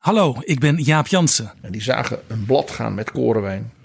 Hallo, ik ben Jaap Jansen En die zagen een blad gaan met korenwijn.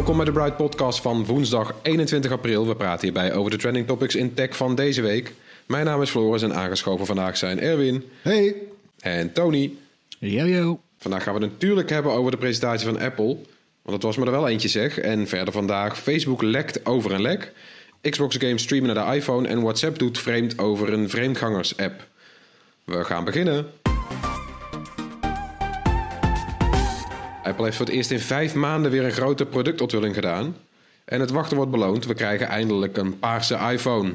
Welkom bij de Bright Podcast van woensdag 21 april. We praten hierbij over de trending topics in tech van deze week. Mijn naam is Floris en aangeschoven vandaag zijn Erwin Hey. en Tony. Yo, Vandaag gaan we het natuurlijk hebben over de presentatie van Apple. Want dat was me er wel eentje zeg. En verder vandaag Facebook lekt over een lek. Xbox games streamen naar de iPhone. En WhatsApp doet vreemd over een vreemdgangers app. We gaan beginnen. Apple heeft voor het eerst in vijf maanden weer een grote productonthulling gedaan. En het wachten wordt beloond. We krijgen eindelijk een paarse iPhone.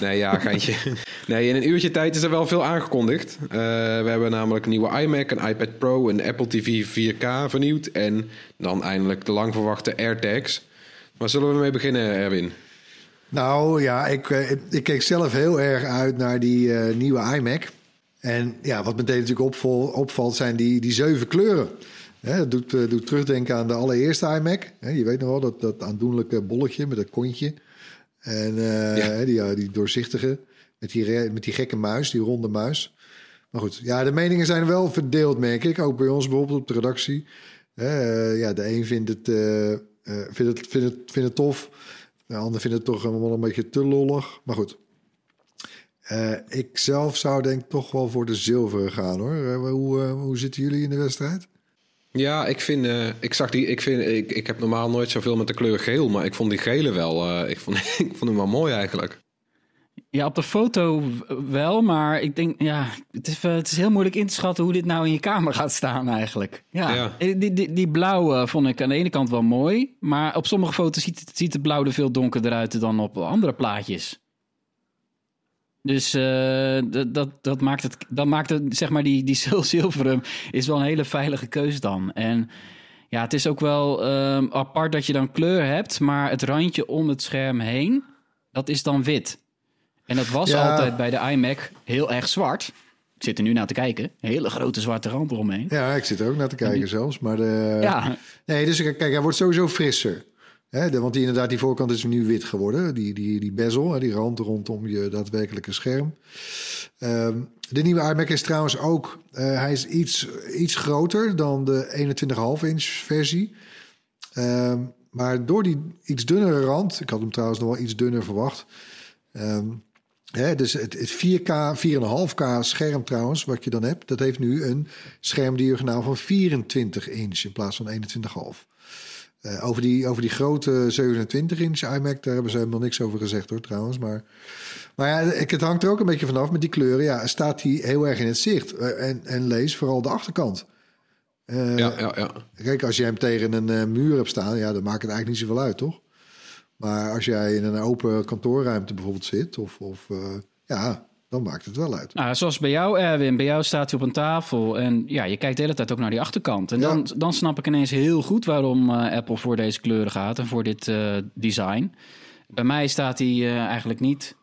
Nee, ja, geintje. Nee, in een uurtje tijd is er wel veel aangekondigd. Eh, we hebben namelijk een nieuwe iMac, een iPad Pro, een Apple TV 4K vernieuwd. En dan eindelijk de lang verwachte AirTags. Waar zullen we mee beginnen, Erwin? Nou ja, ik, eh, ik keek zelf heel erg uit naar die eh, nieuwe iMac. En ja, wat meteen natuurlijk opval, opvalt zijn die, die zeven kleuren. Hè, dat doet, eh, doet terugdenken aan de allereerste iMac. Hè, je weet nog wel, dat, dat aandoenlijke bolletje met dat kontje. En eh, Ja. die, die doorzichtige, met die, met die gekke muis, die ronde muis. Maar goed, ja, de meningen zijn wel verdeeld, merk ik. Ook bij ons bijvoorbeeld op de redactie. Eh, ja, de een vindt het, vindt het, vindt het, vindt het tof. De ander vindt het toch wel een beetje te lollig. Maar goed. Eh, ik zelf zou denk ik toch wel voor de zilveren gaan hoor. Hoe, hoe zitten jullie in de wedstrijd? Ja, ik vind, eh, ik zag die, ik vind, ik, ik heb normaal nooit zoveel met de kleur geel, maar ik vond die gele wel, eh, ik vond, ik vond hem wel mooi eigenlijk. Ja, op de foto wel, maar ik denk, ja, het is, eh, het is heel moeilijk in te schatten hoe dit nou in je kamer gaat staan eigenlijk. Ja, Ja. Die, die, die blauw eh, vond ik aan de ene kant wel mooi, maar op sommige foto's ziet, het- ziet de blauw er veel donkerder uit dan op andere plaatjes. Dus eh, dat, dat, dat maakt het, dat maakt het, zeg maar, die, die zilveren is wel een hele veilige keus dan. En ja, het is ook wel ehm, apart dat je dan kleur hebt, maar het randje om het scherm heen, dat is dan wit. En dat was Ja. altijd bij de iMac heel erg zwart. Ik zit er nu naar te kijken. Een hele grote zwarte rand eromheen. Ja, ik zit er ook naar te kijken zelfs. Maar de, Ja, Nee, dus kijk, hij wordt sowieso frisser. Want die, inderdaad, die voorkant is nu wit geworden. Die, die, die bezel, die rand rondom je daadwerkelijke scherm. Ehm, de nieuwe iMac is trouwens ook... eh, hij is iets, iets groter dan de 21,5 inch versie. Ehm, maar door die iets dunnere rand... Ik had hem trouwens nog wel iets dunner verwacht... Ehm, Hè, dus het, het 4K, 4,5K scherm trouwens, wat je dan hebt, dat heeft nu een schermdiagonaal van 24 inch in plaats van 21,5. Eh, over, die, over die grote 27 inch iMac, daar hebben ze helemaal niks over gezegd hoor trouwens. Maar, maar ja, ik, het hangt er ook een beetje vanaf met die kleuren. Ja, staat die heel erg in het zicht. Eh, en, en lees vooral de achterkant. Eh, Ja, ja, ja. Kijk, als je hem tegen een muur hebt staan, ja, dan maakt het eigenlijk niet zoveel uit, toch? Maar als jij in een open kantoorruimte bijvoorbeeld zit, of, of ja, dan maakt het wel uit. nou, zoals bij jou, Erwin. Bij jou staat hij op een tafel. En ja, je kijkt de hele tijd ook naar die achterkant. En Ja. dan, dan snap ik ineens heel goed waarom eh, Apple voor deze kleuren gaat. En voor dit eh, design. Bij mij staat hij eh, eigenlijk niet.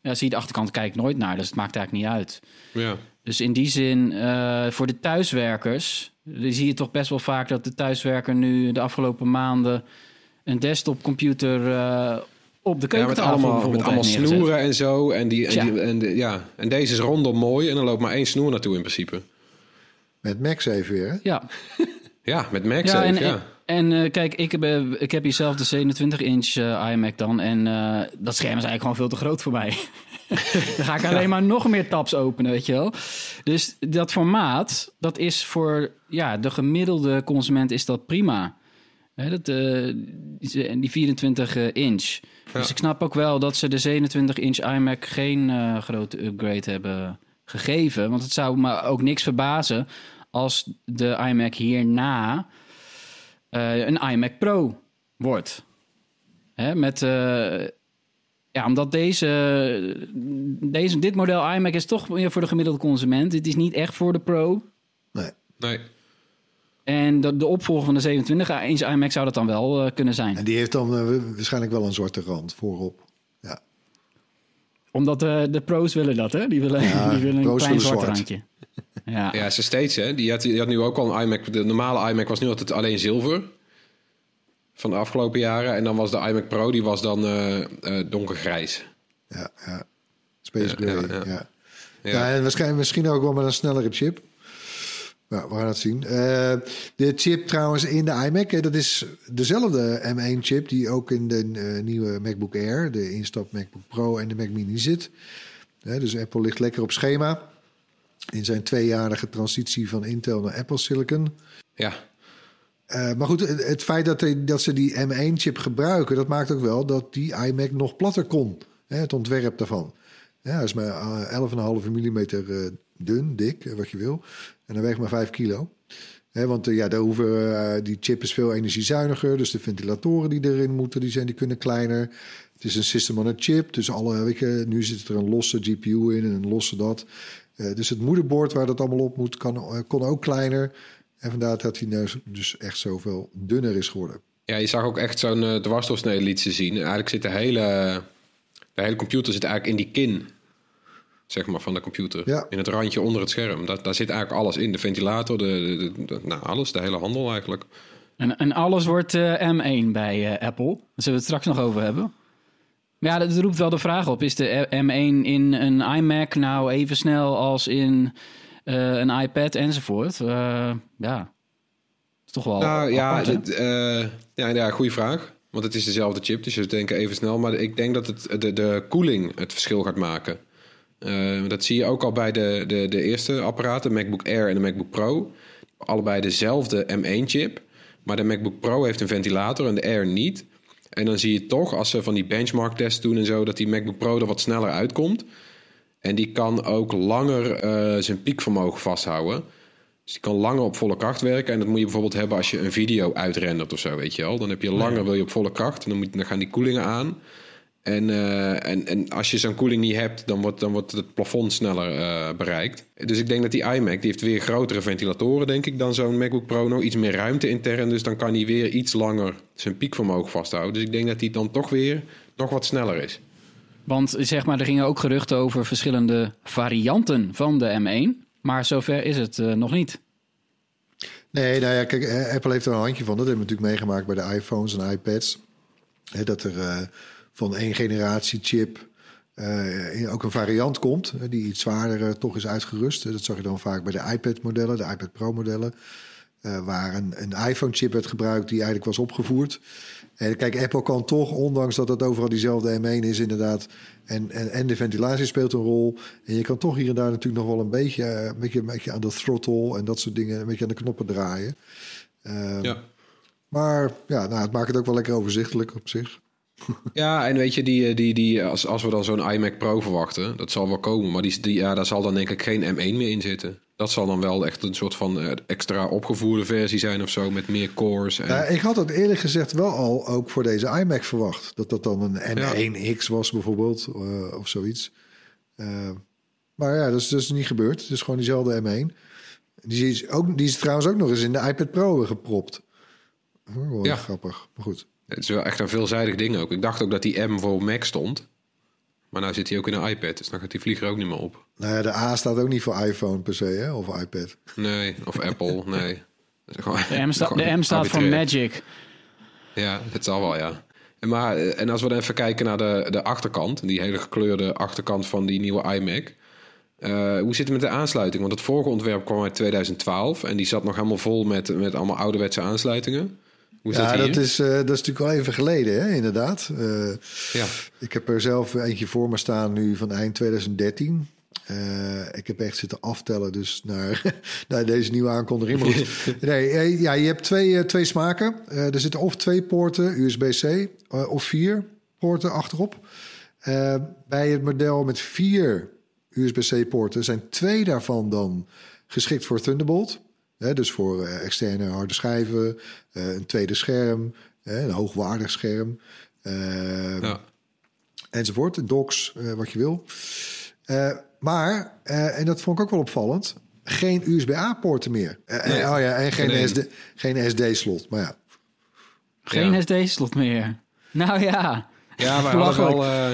Ja, zie je de achterkant kijk ik nooit naar. Dus het maakt eigenlijk niet uit. Ja. Dus in die zin, eh, voor de thuiswerkers, zie je toch best wel vaak dat de thuiswerker nu de afgelopen maanden een desktopcomputer eh op de Ja, met keukentafel allemaal, met allemaal neergezet. snoeren en zo. En, die, en, Tja. die, en, de- ja. en deze is rondom mooi en er loopt maar één snoer naartoe in principe. Met Max even weer. hè? Ja, Ja, met MagSafe, ja, en, ja. en, En eh, kijk, ik heb, eh, ik heb hier zelf de 27-inch iMac dan. En eh, dat scherm is eigenlijk gewoon veel te groot voor mij. dan ga ik alleen maar nog meer tabs openen, weet je wel. Dus dat formaat, dat is voor ja, de gemiddelde consument is dat prima. Hè, dat, eh, die die 24 inch. Dus ik snap ook wel dat ze de 27 inch iMac geen eh, grote upgrade hebben gegeven. Want het zou me ook niks verbazen als de iMac hierna eh, een iMac Pro wordt. Hè, met, eh, ja, omdat deze, deze, dit model iMac is toch weer voor de gemiddelde consument. Het is niet echt voor de Pro. Nee. Nee. En de, de opvolger van de 27 inch iMac zou dat dan wel eh, kunnen zijn. En die heeft dan eh, waarschijnlijk wel een zwarte rand voorop. Ja. Omdat eh, de pro's willen dat, hè? Die willen, Ja, die willen een klein zwart randje. Ja. Ja, ze steeds, hè. Die had, die had nu ook al een iMac. De normale iMac was nu altijd alleen zilver. Van de afgelopen jaren. En dan was de iMac Pro, die was dan eh, eh, donkergrijs. Ja, ja. Space Ja, Gray, ja, ja. ja. Ja. Ja. en waarschijnlijk misschien ook wel met een snellere chip. Ja, we gaan het zien. Eh, de chip trouwens in de iMac, hè, dat is dezelfde M1-chip die ook in de eh, nieuwe MacBook Air, de instap MacBook Pro en de Mac Mini zit. Dus Apple ligt lekker op schema in zijn tweejarige transitie van Intel naar Apple Silicon. Ja. Eh, maar goed, het, het feit dat, ze die M1-chip gebruiken, dat maakt ook wel dat die iMac nog platter kon. Hè, het ontwerp daarvan. Ja, is maar eh, 11,5 mm dun, dik, wat je wil. En hij weegt maar 5 kilo. Want eh, ja, daar hoeven, eh, die chip is veel energiezuiniger. Dus de ventilatoren die erin moeten, die, zijn, die kunnen kleiner. Het is een system on a chip. Dus alle, nu zit er een losse GPU in en een losse dat. Eh, dus het moederbord waar dat allemaal op moet, kan, kon ook kleiner. En vandaar dat hij nou dus echt zoveel dunner is geworden. Ja, je zag ook echt zo'n eh dwarsdoorsnede liet ze zien. Eigenlijk zit de hele, de hele computer zit eigenlijk in die kin. Zeg maar, van de computer. Ja. In het randje onder het scherm. Daar, daar zit eigenlijk alles in. De ventilator, de, de, de- de- nou, alles. De hele handel eigenlijk. En, en alles wordt eh, M1 bij eh, Apple. Daar zullen we het straks nog over hebben. Maar ja, dat roept wel de vraag op. Is de M1 in een iMac nou even snel als in eh, een iPad enzovoort? Eh, ja, is toch wel Nou ja, apart, hè? dit, eh, ja, ja, goede vraag. Want het is dezelfde chip, dus je denken even snel. Maar ik denk dat het, de, de koeling het verschil gaat maken. Eh, dat zie je ook al bij de, de, de eerste apparaten, de MacBook Air en de MacBook Pro. Allebei dezelfde M1-chip. Maar de MacBook Pro heeft een ventilator en de Air niet. En dan zie je toch, als ze van die benchmark tests doen en zo... dat die MacBook Pro er wat sneller uitkomt. En die kan ook langer eh, zijn piekvermogen vasthouden. Dus die kan langer op volle kracht werken. En dat moet je bijvoorbeeld hebben als je een video uitrendert of zo, weet je wel. Dan heb je langer, wil je op volle kracht. En dan, moet, dan gaan die koelingen aan. En, eh, en, en als je zo'n koeling niet hebt, dan wordt, dan wordt het plafond sneller eh, bereikt. Dus ik denk dat die iMac, die heeft weer grotere ventilatoren, denk ik, dan zo'n MacBook Pro. Nog iets meer ruimte intern, dus dan kan hij weer iets langer zijn piekvermogen vasthouden. Dus ik denk dat hij dan toch weer nog wat sneller is. Want zeg maar, er gingen ook geruchten over verschillende varianten van de M1. Maar zover is het eh, nog niet. Nee, nou ja, kijk, Apple heeft er een handje van. Dat hebben we natuurlijk meegemaakt bij de iPhones en iPads. Hè, dat er eh, van één generatie chip eh, ook een variant komt... die iets zwaarder eh, toch is uitgerust. Dat zag je dan vaak bij de iPad-modellen, de iPad Pro-modellen... eh, waar een, een iPhone-chip werd gebruikt die eigenlijk was opgevoerd. En kijk, Apple kan toch, ondanks dat het overal diezelfde M1 is inderdaad... En, en, en de ventilatie speelt een rol. En je kan toch hier en daar natuurlijk nog wel een beetje, eh, een beetje, een beetje aan de throttle... en dat soort dingen, een beetje aan de knoppen draaien. Ehm, Ja. Maar ja, nou, het maakt het ook wel lekker overzichtelijk op zich. Ja, en weet je, die, die, die, als, als we dan zo'n iMac Pro verwachten, dat zal wel komen. Maar die, die, ja, daar zal dan denk ik geen M1 meer in zitten. Dat zal dan wel echt een soort van eh, extra opgevoerde versie zijn of zo, met meer cores. En, Nou, ik had het eerlijk gezegd wel al ook voor deze iMac verwacht. Dat dat dan een M1X was bijvoorbeeld, eh, of zoiets. Eh, maar ja, dat is dus niet gebeurd. Het is gewoon diezelfde M1. Die is, ook, die is trouwens ook nog eens in de iPad Pro gepropt. Oh, wel Ja. grappig. Maar goed. Het is wel echt een veelzijdig ding ook. Ik dacht ook dat die M voor Mac stond. Maar nou zit hij ook in een iPad, dus dan gaat die vlieger ook niet meer op. Nou ja, de A staat ook niet voor iPhone per se, hè? of iPad. Nee, of Apple, nee. Dat is gewoon- De M, sta- de M staat voor. Magic. Ja, het zal wel, ja. En, maar, eh, en als we dan even kijken naar de, de achterkant, die hele gekleurde achterkant van die nieuwe iMac. Eh, hoe zit het met de aansluiting? Want het vorige ontwerp kwam uit 2012 en die zat nog helemaal vol met, met allemaal ouderwetse aansluitingen. Hoe ja, dat hier? is, eh, dat is natuurlijk wel even geleden, hè, inderdaad. Eh, Ja. Ik heb er zelf eentje voor me staan nu van eind 2013. Eh, ik heb echt zitten aftellen dus naar, naar deze nieuwe aankondiging. Maar. Nee, ja, je hebt twee, twee smaken. Er zitten of twee poorten USB-C of vier poorten achterop. Bij het model met vier USB-C-poorten zijn twee daarvan dan geschikt voor Thunderbolt. Hè, dus voor eh, externe harde schijven, eh, een tweede scherm, hè, een hoogwaardig scherm. Eh, Ja. enzovoort. Docs, eh, wat je wil. Eh, maar, eh, en dat vond ik ook wel opvallend, geen USB-A-poorten meer. Nee, oh ja, en geen, geen SD, geen SD-slot. Maar ja, Geen Ja. SD-slot meer. Nou ja. Ja, maar we wel... eh,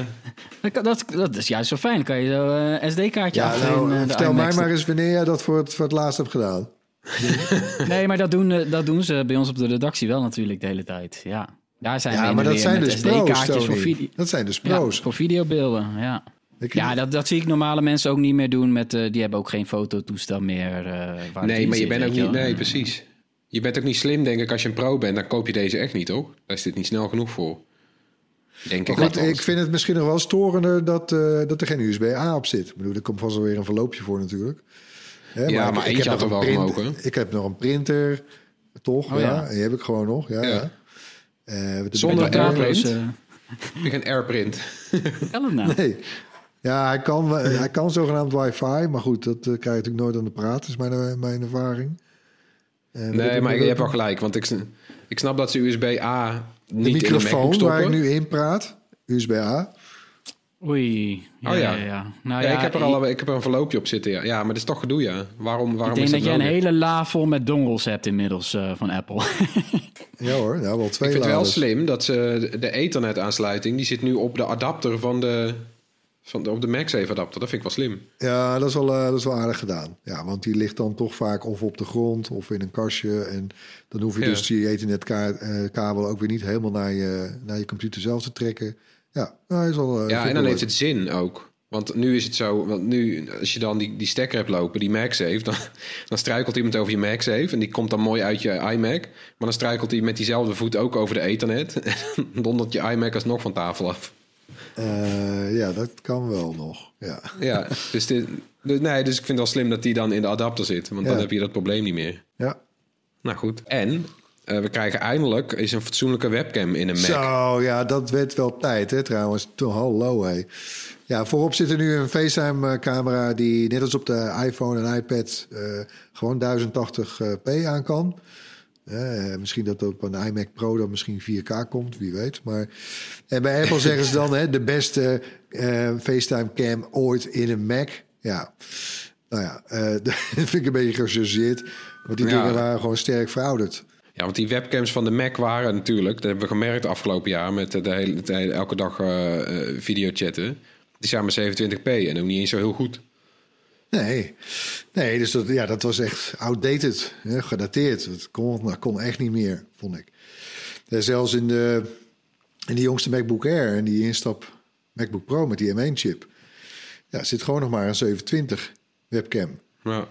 Dat, kan- dat, dat is juist zo fijn. Dan kan je zo eh SD-kaartje ja achter nou, in, de vertel mij maar eens wanneer jij dat voor het, voor het laatst hebt gedaan. Nee, maar dat doen, eh, dat doen ze bij ons op de redactie wel natuurlijk de hele tijd. Ja, daar zijn we Ja, maar en dat zijn dus pro's, voor video. Dat zijn dus Ja, pro's. voor videobeelden, ja. Ja, dat, dat zie ik normale mensen ook niet meer doen. Met, eh, die hebben ook geen fototoestel meer. eh, waar nee, maar je zit, bent ook niet... Nee, precies. Je bent ook niet slim, denk ik, als je een pro bent. Dan koop je deze echt niet, toch? Daar is dit niet snel genoeg voor. Denk ik goed, ik vind het misschien nog wel storender dat, eh, dat er geen USB-A op zit. Ik bedoel, er komt vast wel weer een verloopje voor natuurlijk. Hè, Ja, maar ik- ik eentje heb had nog een print- gemogen. Ik heb nog een printer, toch? Oh, ja. die heb ik gewoon nog. Ja, Ja. ja. Eh, wat Zonder heb ik geen airprint? kan het nou? Nee. Ja, hij kan, hij kan zogenaamd wifi, maar goed, dat eh, krijg je natuurlijk nooit aan de praat, is mijn, eh, mijn ervaring. Eh, Nee, maar je hebt wel gelijk. Want ik, ik snap dat ze USB-A de niet in de microfoon waar ik nu in praat, USB-A. Oei. Ja, Oh ja. ja. ja. Nou, ja, ja, ik, heb er al, ik heb er een verloopje op zitten. Ja, ja maar dat is toch gedoe, ja. Waarom, waarom Ik denk is dat dat jij een nodig? hele la vol met dongles hebt inmiddels eh, van Apple. Ja hoor, nou wel twee Ik vind het wel slim dat ze de Ethernet-aansluiting... die zit nu op de adapter van de... Van de op de MagSafe-adapter. Dat vind ik wel slim. Ja, dat is, wel, eh, dat is wel aardig gedaan. Ja, want die ligt dan toch vaak of op de grond of in een kastje. En dan hoef je Ja. dus die Ethernet-kabel ook weer niet helemaal naar je, naar je computer zelf te trekken. Ja, nou, is eh, Ja, en dan heeft het zin ook. Want nu is het zo, want nu, als je dan die, die stekker hebt lopen, die MagSafe, dan, dan struikelt iemand over je MagSafe en die komt dan mooi uit je iMac. Maar dan struikelt hij met diezelfde voet ook over de Ethernet. En dan dondert je iMac alsnog van tafel af. Eh, ja, dat kan wel nog. Ja. Ja, dus, dit, dus, nee, dus ik vind het wel slim dat die dan in de adapter zit. Want dan heb je dat probleem niet meer. ja. Nou goed. En eh, we krijgen eindelijk is een fatsoenlijke webcam in een Mac. Zo, ja, dat werd wel tijd, hè, trouwens. Hallo, hé. Ja, voorop zit er nu een FaceTime-camera die net als op de iPhone en iPad eh, gewoon 1080p aan kan. Eh, misschien dat op een iMac Pro dan misschien 4K komt, wie weet. Maar en bij Apple zeggen ze dan hè, de beste eh, FaceTime-cam ooit in een Mac. Ja, nou ja, eh, dat vind ik een beetje gechargeerd. Want die Ja. dingen waren gewoon sterk verouderd. Ja, want die webcams van de Mac waren natuurlijk, dat hebben we gemerkt afgelopen jaar met de hele, de hele- elke dag eh eh, videochatten. Die zijn maar 27p en ook niet eens zo heel goed. Nee, nee dus dat, ja, dat was echt outdated, hè, gedateerd. Dat kon, dat kon echt niet meer, vond ik. En zelfs in de, in de jongste MacBook Air en die instap MacBook Pro met die M1-chip... Ja, zit gewoon nog maar een 720 webcam. Ja.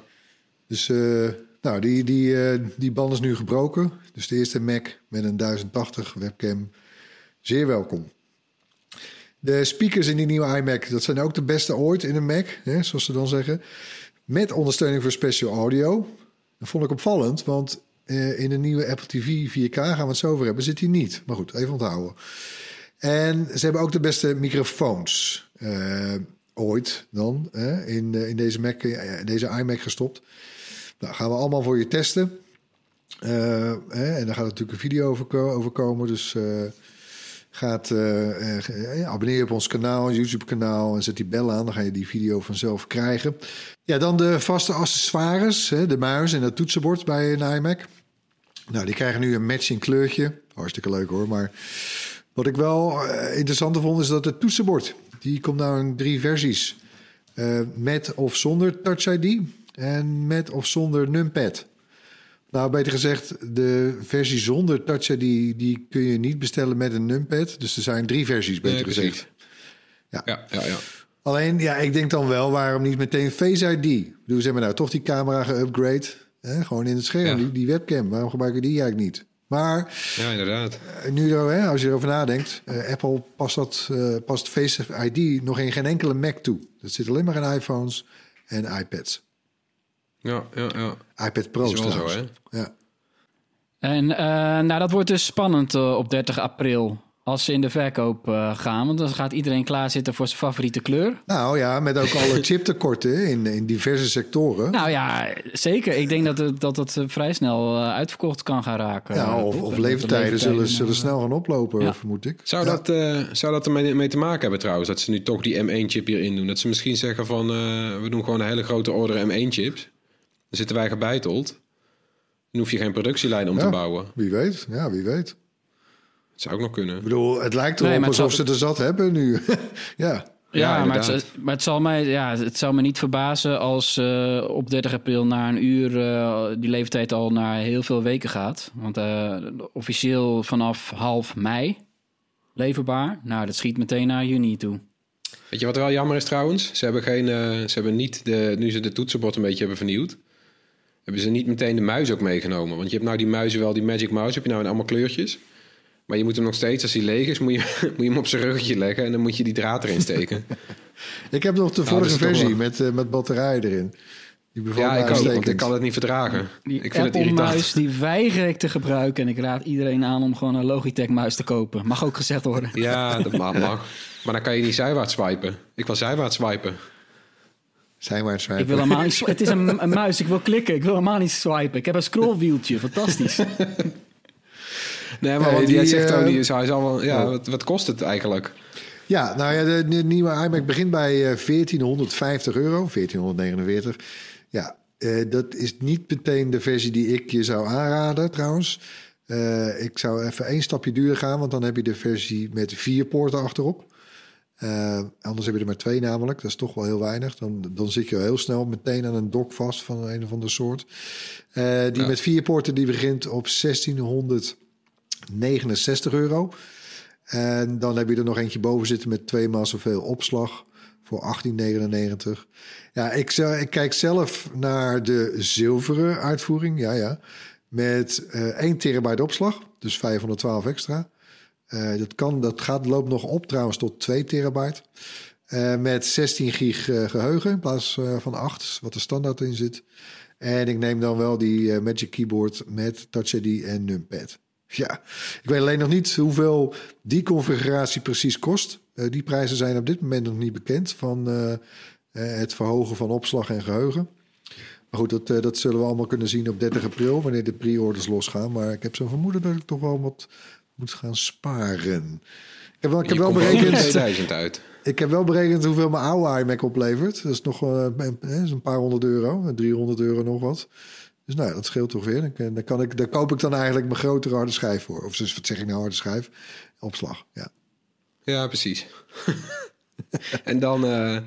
Dus eh, nou, die, die, eh, die band is nu gebroken. Dus de eerste Mac met een 1080 webcam, zeer welkom. De speakers in die nieuwe iMac, dat zijn ook de beste ooit in een Mac, hè, zoals ze dan zeggen. Met ondersteuning voor special audio. Dat vond ik opvallend, want eh, in de nieuwe Apple TV 4K gaan we het zo over hebben, zit die niet. Maar goed, even onthouden. En ze hebben ook de beste microfoons eh, ooit dan hè, in, in deze, Mac, deze iMac gestopt. Nou, gaan we allemaal voor je testen. Eh, hè, en daar gaat natuurlijk een video over, ko- over komen. Dus eh, gaat, eh, eh, abonneer je op ons kanaal, YouTube-kanaal... en zet die bel aan, dan ga je die video vanzelf krijgen. Ja, dan de vaste accessoires. Hè, de muis en het toetsenbord bij een iMac. Nou, die krijgen nu een matching kleurtje. Hartstikke leuk hoor, maar... Wat ik wel interessanter vond, is dat het toetsenbord... die komt nou in drie versies. Met of zonder Touch ID en met of zonder numpad. Nou, beter gezegd, de versie zonder Touch ID... die kun je niet bestellen met een numpad. Dus er zijn drie versies, beter Nee, gezegd. Ja, ja, ja. Alleen, ja, ik denk dan wel, waarom niet meteen Face ID? Bedoel, ze hebben nou toch die camera geüpgrade. Hè? Gewoon in het scherm, Ja. die, die webcam. Waarom gebruiken die eigenlijk niet? Maar Ja, inderdaad. eh, nu, hè, als je erover nadenkt, eh, Apple past, dat, eh, past Face ID nog in geen enkele Mac toe. Dat zit alleen maar in iPhones en iPads. Ja, ja, ja. iPad Pro Is wel zo, hè? Ja. En eh, nou, dat wordt dus spannend eh, op 30 april. Als ze in de verkoop eh, gaan. Want dan gaat iedereen klaarzitten voor zijn favoriete kleur. Nou ja, met ook alle chiptekorten in, in diverse sectoren. Nou ja, zeker. Ik denk dat het, dat het vrij snel eh, uitverkocht kan gaan raken. ja, of, of leeftijden zullen, zullen snel gaan oplopen, Ja. vermoed ik. Zou, Ja. dat, eh, zou dat ermee mee te maken hebben trouwens? Dat ze nu toch die M1-chip hierin doen? Dat ze misschien zeggen van... eh, we doen gewoon een hele grote order M1-chips. Dan zitten wij gebeiteld. Dan hoef je geen productielijn om Ja. te bouwen. Wie weet, ja, wie weet. Dat zou ook nog kunnen. Ik bedoel, het lijkt erop Nee, het alsof zal- ze er zat hebben nu. ja. Ja, Ja, maar, het, maar het, zal mij, ja, het zou me niet verbazen als eh, op 30 april na een uur eh, die leeftijd al naar heel veel weken gaat. Want eh, officieel vanaf half mei leverbaar. Nou, dat schiet meteen naar juni toe. Weet je wat wel jammer is trouwens? Ze hebben, geen, eh, ze hebben niet, de, nu ze de toetsenbord een beetje hebben vernieuwd... hebben ze niet meteen de muis ook meegenomen. Want je hebt nou die muizen wel, die Magic Mouse heb je nou in allemaal kleurtjes. Maar je moet hem nog steeds, als hij leeg is, moet je, moet je hem op zijn ruggetje leggen... en dan moet je die draad erin steken. Ik heb nog de Nou, vorige versie wel- met, eh, met batterijen erin. Die bevalt ja, ik ook, want uitstekend. ik kan het niet verdragen. Die ik vind het irritant. Apple-muis, die weiger ik te gebruiken. En ik raad iedereen aan om gewoon een Logitech-muis te kopen. Mag ook gezegd worden. Ja, dat mag, mag. Maar dan kan je niet zijwaarts swipen. Ik wil zijwaarts swipen. Zijn maar het Ik wil helemaal niet... Het is een, een muis, ik wil klikken. Ik wil helemaal niet swipen. Ik heb een scrollwieltje, fantastisch. Nee, maar die, jij zegt, eh, oh, die is, hij is al wel, ja, oh. wat, wat kost het eigenlijk? Ja, nou ja, de, de nieuwe iMac begint bij eh 1450 euro, 1449. Ja, eh, dat is niet meteen de versie die ik je zou aanraden trouwens. Eh, ik zou even één stapje duurder gaan, want dan heb je de versie met vier poorten achterop. Eh, anders heb je er maar twee namelijk. Dat is toch wel heel weinig. Dan, dan zit je heel snel meteen aan een dock vast van een of andere soort. Eh, die Ja. met vier poorten die begint op 1669 euro. En dan heb je er nog eentje boven zitten met twee maal zoveel opslag voor 1899. Ja, ik, ik kijk zelf naar de zilveren uitvoering. Ja, ja. Met eh 1 terabyte opslag, dus 512 extra. Eh, dat, kan, dat gaat, loopt nog op trouwens tot 2 terabyte. Eh, met 16 gig eh, geheugen in plaats van 8, wat er standaard in zit. En ik neem dan wel die Magic Keyboard met Touch ID en numpad. Ja, ik weet alleen nog niet hoeveel die configuratie precies kost. Die prijzen zijn op dit moment nog niet bekend van het verhogen van opslag en geheugen. Maar goed, dat, dat zullen we allemaal kunnen zien op 30 april, wanneer de pre-orders losgaan. Maar ik heb zo'n vermoeden dat ik toch wel wat moet gaan sparen. Ik heb wel, ik heb wel er berekend. 2000 uit. Ik heb wel berekend hoeveel mijn oude iMac oplevert. Dat is nog wel eh, een, een paar honderd euro. 300 euro nog wat. Dus nou, dat scheelt toch weer. Dan, dan, kan ik, daar koop ik dan eigenlijk mijn grotere harde schijf voor. Of dus, wat zeg ik nou, harde schijf? Opslag, ja. Ja, precies. en dan, eh,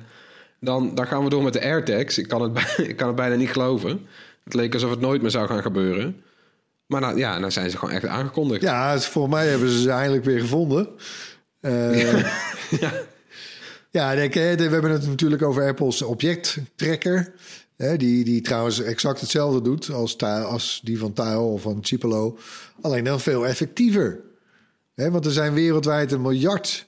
dan, dan gaan we door met de AirTags. Ik kan, het, ik kan het bijna niet geloven. Het leek alsof het nooit meer zou gaan gebeuren. Maar nou, ja, nou zijn ze gewoon echt aangekondigd. Ja, het- volgens mij hebben ze ze eindelijk weer gevonden. Eh, ja, denk, hè, we hebben het natuurlijk over Apple's objecttrekker. Die, die trouwens exact hetzelfde doet als, als die van Tile of van Chipolo. Alleen dan veel effectiever. Hè, want er zijn wereldwijd een miljard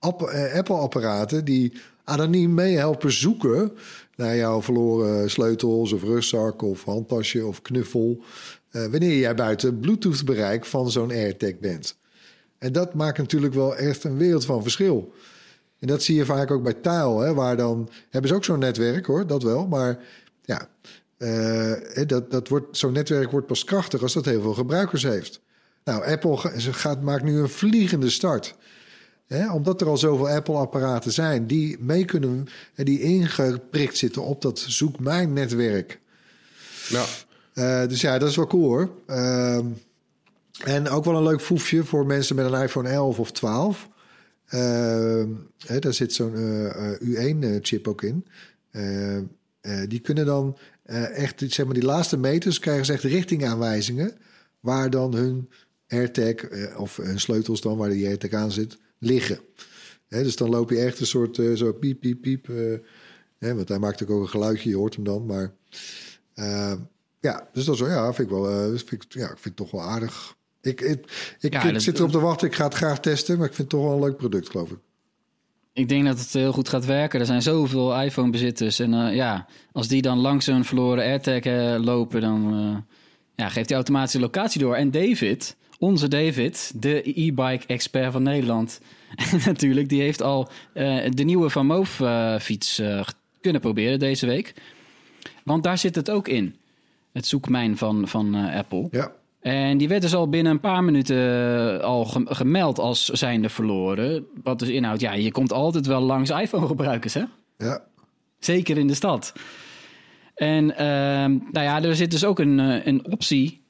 eh, Apple-apparaten... die anoniem meehelpen zoeken naar jouw verloren sleutels of rugzak of handtasje of knuffel. Eh, wanneer jij buiten Bluetooth-bereik van zo'n AirTag bent. En dat maakt natuurlijk wel echt een wereld van verschil. En dat zie je vaak ook bij Tile, hè, waar dan hebben ze ook zo'n netwerk hoor, dat wel. Maar ja, eh, dat, dat wordt, zo'n netwerk wordt pas krachtig als dat heel veel gebruikers heeft. Nou, Apple gaat, maakt nu een vliegende start. Hè, omdat er al zoveel Apple-apparaten zijn die mee kunnen, en die ingeprikt zitten op dat zoek mijn netwerk. Ja. Eh, dus ja, dat is wel cool hoor. Ehm, en ook wel een leuk foefje voor mensen met een iPhone 11 of 12. Ehm, hè, daar zit zo'n U1-chip ook in. Eh, eh, die kunnen dan eh, echt, zeg maar, die laatste meters krijgen ze echt richtingaanwijzingen. Waar dan hun AirTag, eh, of hun sleutels dan, waar die AirTag aan zit, liggen. Hè, dus dan loop je echt een soort eh, zo piep, piep, piep. eh, hè, want hij maakt ook een geluidje, je hoort hem dan. Maar eh, ja, dus dat is wel, ja, vind ik wel, eh, vind ik, ja, ik vind het toch wel aardig, Ik, ik, ik, Ja, ik dat- zit erop te wachten. Ik ga het graag testen, maar ik vind het toch wel een leuk product, geloof ik. Ik denk dat het heel goed gaat werken. Er zijn zoveel iPhone-bezitters. En eh, ja, als die dan langs zo'n verloren AirTag eh, lopen, dan ja, geeft hij automatisch de locatie door. En David, onze David, de e-bike-expert van Nederland, natuurlijk, die heeft al de nieuwe Van Moof-fiets eh, kunnen proberen deze week. Want daar zit het ook in. Het zoekmijn van, van eh, Apple. Ja. En die werd dus al binnen een paar minuten eh, al gem- gemeld als zijnde verloren. Wat dus inhoudt, ja, je komt altijd wel langs iPhone-gebruikers, hè? Ja. Zeker in de stad. En ehm, nou ja, er zit dus ook een, eh, een optie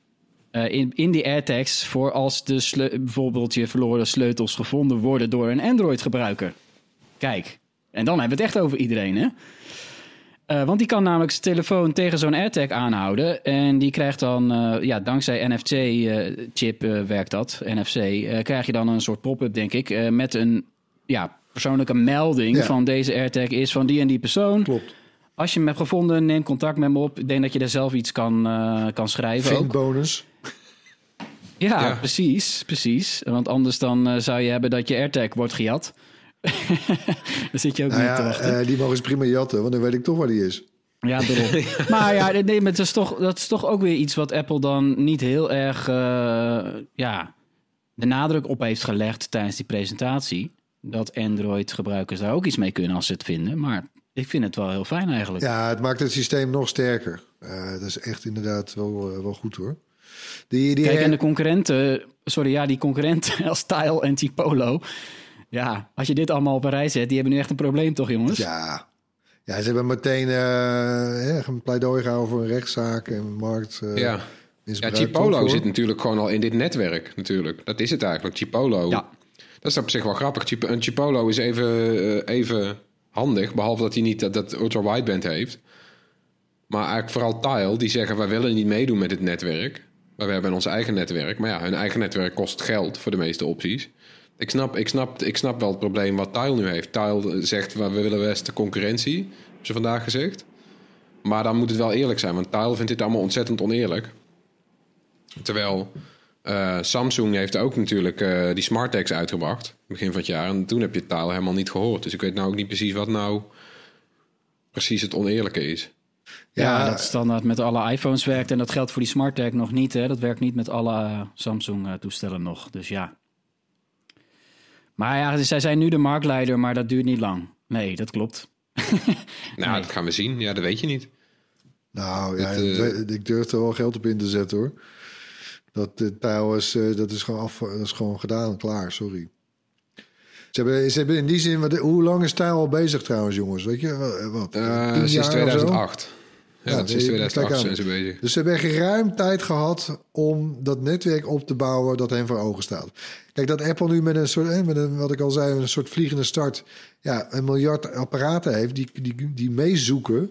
in, in die AirTags voor als de bijvoorbeeld je verloren sleutels gevonden worden door een Android-gebruiker. Kijk, en dan hebben we het echt over iedereen, hè? Eh, want die kan namelijk zijn telefoon tegen zo'n AirTag aanhouden. En die krijgt dan, eh, ja, dankzij NFC-chip eh, werkt dat, NFC, eh, krijg je dan een soort pop-up, denk ik, eh, met een ja, persoonlijke melding Ja. van deze AirTag is van die en die persoon. Klopt. Als je hem hebt gevonden, neem contact met me op. Ik denk dat je daar zelf iets kan, eh, kan schrijven. Ook. bonus. Ja, Ja. precies, precies. Want anders dan eh, zou je hebben dat je AirTag wordt gejat. Daar zit je ook Nou niet te wachten. eh, die mogen ze prima jatten, want dan weet ik toch waar die is. Ja, daarom. maar ja, nee, maar het is toch, dat is toch ook weer iets wat Apple dan niet heel erg eh, ja, de nadruk op heeft gelegd tijdens die presentatie. Dat Android-gebruikers daar ook iets mee kunnen als ze het vinden. Maar ik vind het wel heel fijn eigenlijk. Ja, het maakt het systeem nog sterker. Eh, dat is echt inderdaad wel, wel goed hoor. Die, die Kijk, en de concurrenten, sorry, ja, die concurrenten als Tile en T-Polo. Ja, als je dit allemaal op een rij zet, die hebben nu echt een probleem toch, jongens? Ja. ja, ze hebben meteen eh, eh, een pleidooi gehouden voor een rechtszaak en markt. eh, Ja. Ja, Chipolo zit natuurlijk gewoon al in dit netwerk, natuurlijk. Dat is het eigenlijk, Chipolo. Ja. Dat is op zich wel grappig. Een Chipolo is even, eh, even handig, behalve dat hij niet dat, dat ultra-wideband heeft. Maar eigenlijk vooral Tile, die zeggen... wij willen niet meedoen met het netwerk. Maar we hebben ons eigen netwerk. Maar ja, hun eigen netwerk kost geld voor de meeste opties. Ik snap, ik snap, ik snap wel het probleem wat Tile nu heeft. Tile zegt, we willen best de concurrentie, hebben ze vandaag gezegd. Maar dan moet het wel eerlijk zijn, want Tile vindt dit allemaal ontzettend oneerlijk. Terwijl eh, Samsung heeft ook natuurlijk eh, die Smart Tags uitgebracht, begin van het jaar. En toen heb je Tile helemaal niet gehoord. Dus ik weet nou ook niet precies wat nou precies het oneerlijke is. Ja, Ja, dat standaard met alle iPhones werkt. En dat geldt voor die Smart Tag nog niet. Hè? Dat werkt niet met alle eh, Samsung-toestellen nog. Dus ja. Maar ja, dus zij zijn nu de marktleider, maar dat duurt niet lang. Nee, dat klopt. Nou, dat gaan we zien. Ja, dat weet je niet. Nou ja, eh, ik- durf er wel geld op in te zetten hoor. Dat de is, eh, dat is gewoon af, dat is gewoon gedaan en klaar. Sorry. Ze hebben, ze hebben in die zin, wat, hoe lang is Tijl al bezig trouwens, jongens? Weet je wat? Eh, tien sinds jaar of zo? 2008. Ja, Ja, sinds nee, 2008 kijk aan. zijn ze bezig. Dus ze hebben echt ruim tijd gehad om dat netwerk op te bouwen dat hen voor ogen staat. Kijk, dat Apple nu met een soort, met een, wat ik al zei, een soort vliegende start, ja, een miljard apparaten heeft die, die, die meezoeken.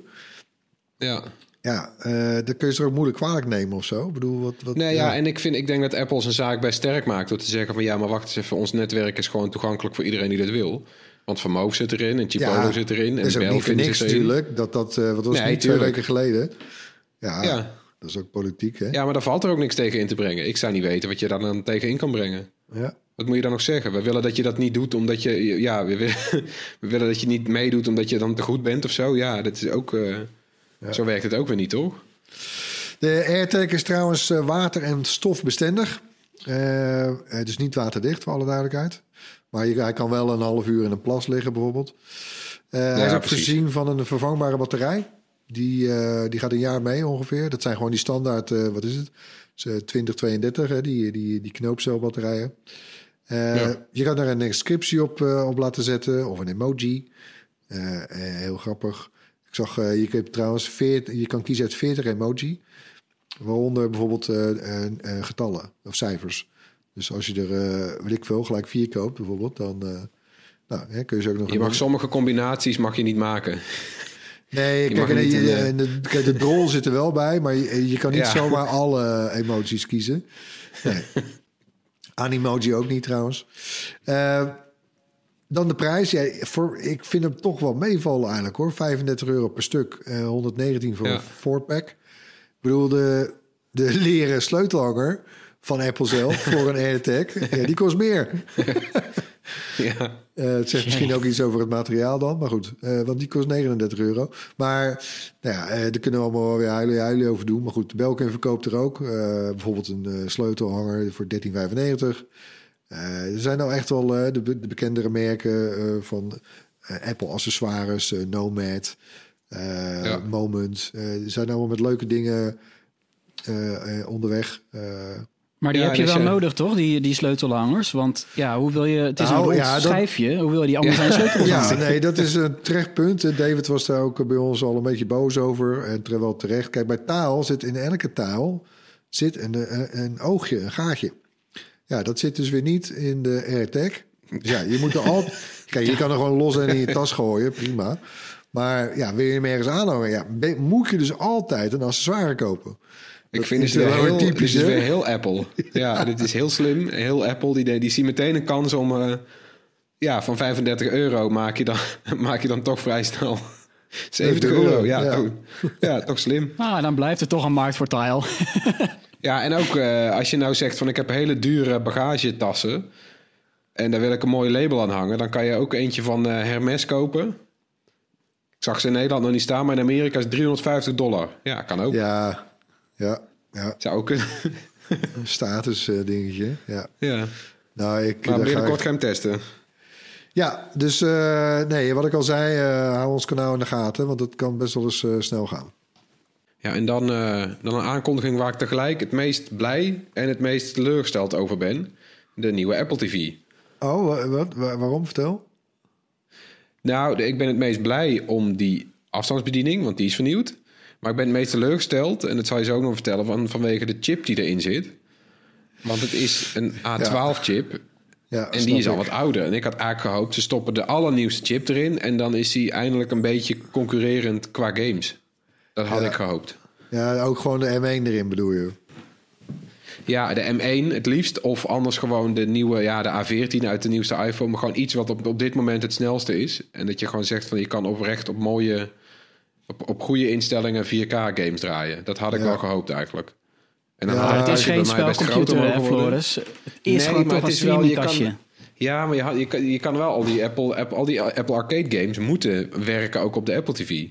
Ja. Ja, eh dat kun je ze ook moeilijk kwalijk nemen of zo. Ik bedoel, wat, wat, Nee, ja, en ik, vind, ik denk dat Apple zijn zaak best sterk maakt door te zeggen van ja, maar wacht eens even, ons netwerk is gewoon toegankelijk voor iedereen die dat wil. Want Van Moof zit erin en Chipolo Ja, zit erin en is ook Belkin niks natuurlijk. Dat, dat, eh, wat was Nee, niet twee weken geleden? Ja, Ja. dat is ook politiek, hè? Ja, maar daar valt er ook niks tegen in te brengen. Ik zou niet weten wat je daar dan tegen in kan brengen. Ja. Wat moet je dan nog zeggen? We willen dat je dat niet doet omdat je... Ja, we willen, we willen dat je niet meedoet omdat je dan te goed bent of zo. Ja, dat is ook... eh, Zo werkt het ook weer niet, toch? De AirTag is trouwens eh, water- en stofbestendig. Eh, eh, dus niet waterdicht, voor alle duidelijkheid. Maar je, hij kan wel een half uur in een plas liggen, bijvoorbeeld. Eh, hij is ook precies. voorzien van een vervangbare batterij. Die, eh, die gaat een jaar mee ongeveer. Dat zijn gewoon die standaard, wat is het? Dus, eh, 2032, hè, die, die, die knoopcelbatterijen. Ja. Je kan daar een inscriptie op, op laten zetten of een emoji. Heel grappig. Ik zag, je, kunt trouwens 40, je kan kiezen uit 40 emoji. Waaronder bijvoorbeeld eh, eh, eh, getallen of cijfers. Dus als je er, weet ik veel, gelijk vier koopt bijvoorbeeld, dan nou, hè, kun je ze ook nog... Je een- mag sommige combinaties mag je niet maken. Nee, je kijk, niet en de, kijk, de drol zit er wel bij, maar je, je kan niet Ja. zomaar alle emoties kiezen. Nee. Animoji ook niet trouwens. Dan de prijs. Ja, voor, ik vind hem toch wel meevallen eigenlijk hoor. 35 euro per stuk. eh 119 voor Ja. een 4-pack. Ik bedoel, de, de leren sleutelhanger van Apple zelf voor een AirTag. Ja, die kost meer. Ja. Eh, het zegt misschien ook iets over het materiaal dan. Maar goed, eh, want die kost 39 euro. Maar nou ja, eh, daar kunnen we allemaal weer huilen, huilen over doen. Maar goed, Belkin verkoopt er ook. Bijvoorbeeld een sleutelhanger voor 13,95. Eh, er zijn nou echt wel de, be- de bekendere merken van Apple accessoires, Nomad, eh, Ja. Moment. Eh, er zijn allemaal met leuke dingen eh, eh, onderweg. Eh, Maar die Ja, heb je dus wel nodig, toch? Die, die sleutelhangers. Want ja, hoe wil je... Het is Nou, een rond ja, dat- schijfje. Hoe wil je die anders aan je sleutel Ja, nee, dat is een terecht punt. David was daar ook bij ons al een beetje boos over. En ter- wel terecht. Kijk, bij taal zit in elke taal zit een, een, een oogje, een gaatje. Ja, dat zit dus weer niet in de AirTag. Dus ja, je moet er al. Kijk, je kan er gewoon los en in je tas gooien, prima. Maar ja, wil je hem ergens aanhangen? Ja, moet je dus altijd een accessoire kopen. Ik Dat vind weer wel heel, typisch, dit is weer heel Apple. Ja, dit is heel slim. Heel Apple. Die, die zien meteen een kans om... eh, ja, van 35 euro maak je dan, maak je dan toch vrij snel 70 euro. euro, Ja, ja. Toch, ja, toch slim. Ah, dan blijft er toch een markt voor tile. Ja, en ook eh, als je nou zegt van ik heb hele dure bagagetassen... en daar wil ik een mooi label aan hangen... dan kan je ook eentje van eh, Hermes kopen. Ik zag ze in Nederland nog niet staan... maar in Amerika is 350 dollar. Ja, kan ook. Ja, ja, ja. Zou ook kunnen. Een status eh, dingetje. Ja. ja. Nou, ik, Maar ga binnenkort ik- ga hem testen. Ja, dus eh, nee, wat ik al zei, eh, hou ons kanaal in de gaten, want het kan best wel eens snel gaan. Ja, en dan, dan een aankondiging waar ik tegelijk het meest blij en het meest teleurgesteld over ben. De nieuwe Apple TV. Oh, wa- wat? Wa- waarom? Vertel. Nou, ik ben het meest blij om die afstandsbediening, want die is vernieuwd. Maar ik ben het meest teleurgesteld, en dat zal je zo ook nog vertellen, van, vanwege de chip die erin zit. Want het is een A12-chip Ja, en die is al wat ouder. En ik had eigenlijk gehoopt, ze stoppen de allernieuwste chip erin... en dan is die eindelijk een beetje concurrerend qua games. Dat had Ja. ik gehoopt. Ja, ook gewoon de M1 erin bedoel je. Ja, de M1 het liefst. Of anders gewoon de nieuwe, ja, de A14 uit de nieuwste iPhone. Maar gewoon iets wat op, op dit moment het snelste is. En dat je gewoon zegt van je kan oprecht op mooie, op, op goede instellingen 4K games draaien. Dat had ik Ja. wel gehoopt eigenlijk. En dan Ja, had Maar het het is geen bij mij best groter spelcomputer. Floris. Het is gewoon toch een je streamingkastje. kan, ja, maar je, je, kan, je kan wel al die Apple, Apple, al die Apple Arcade games moeten werken ook op de Apple TV.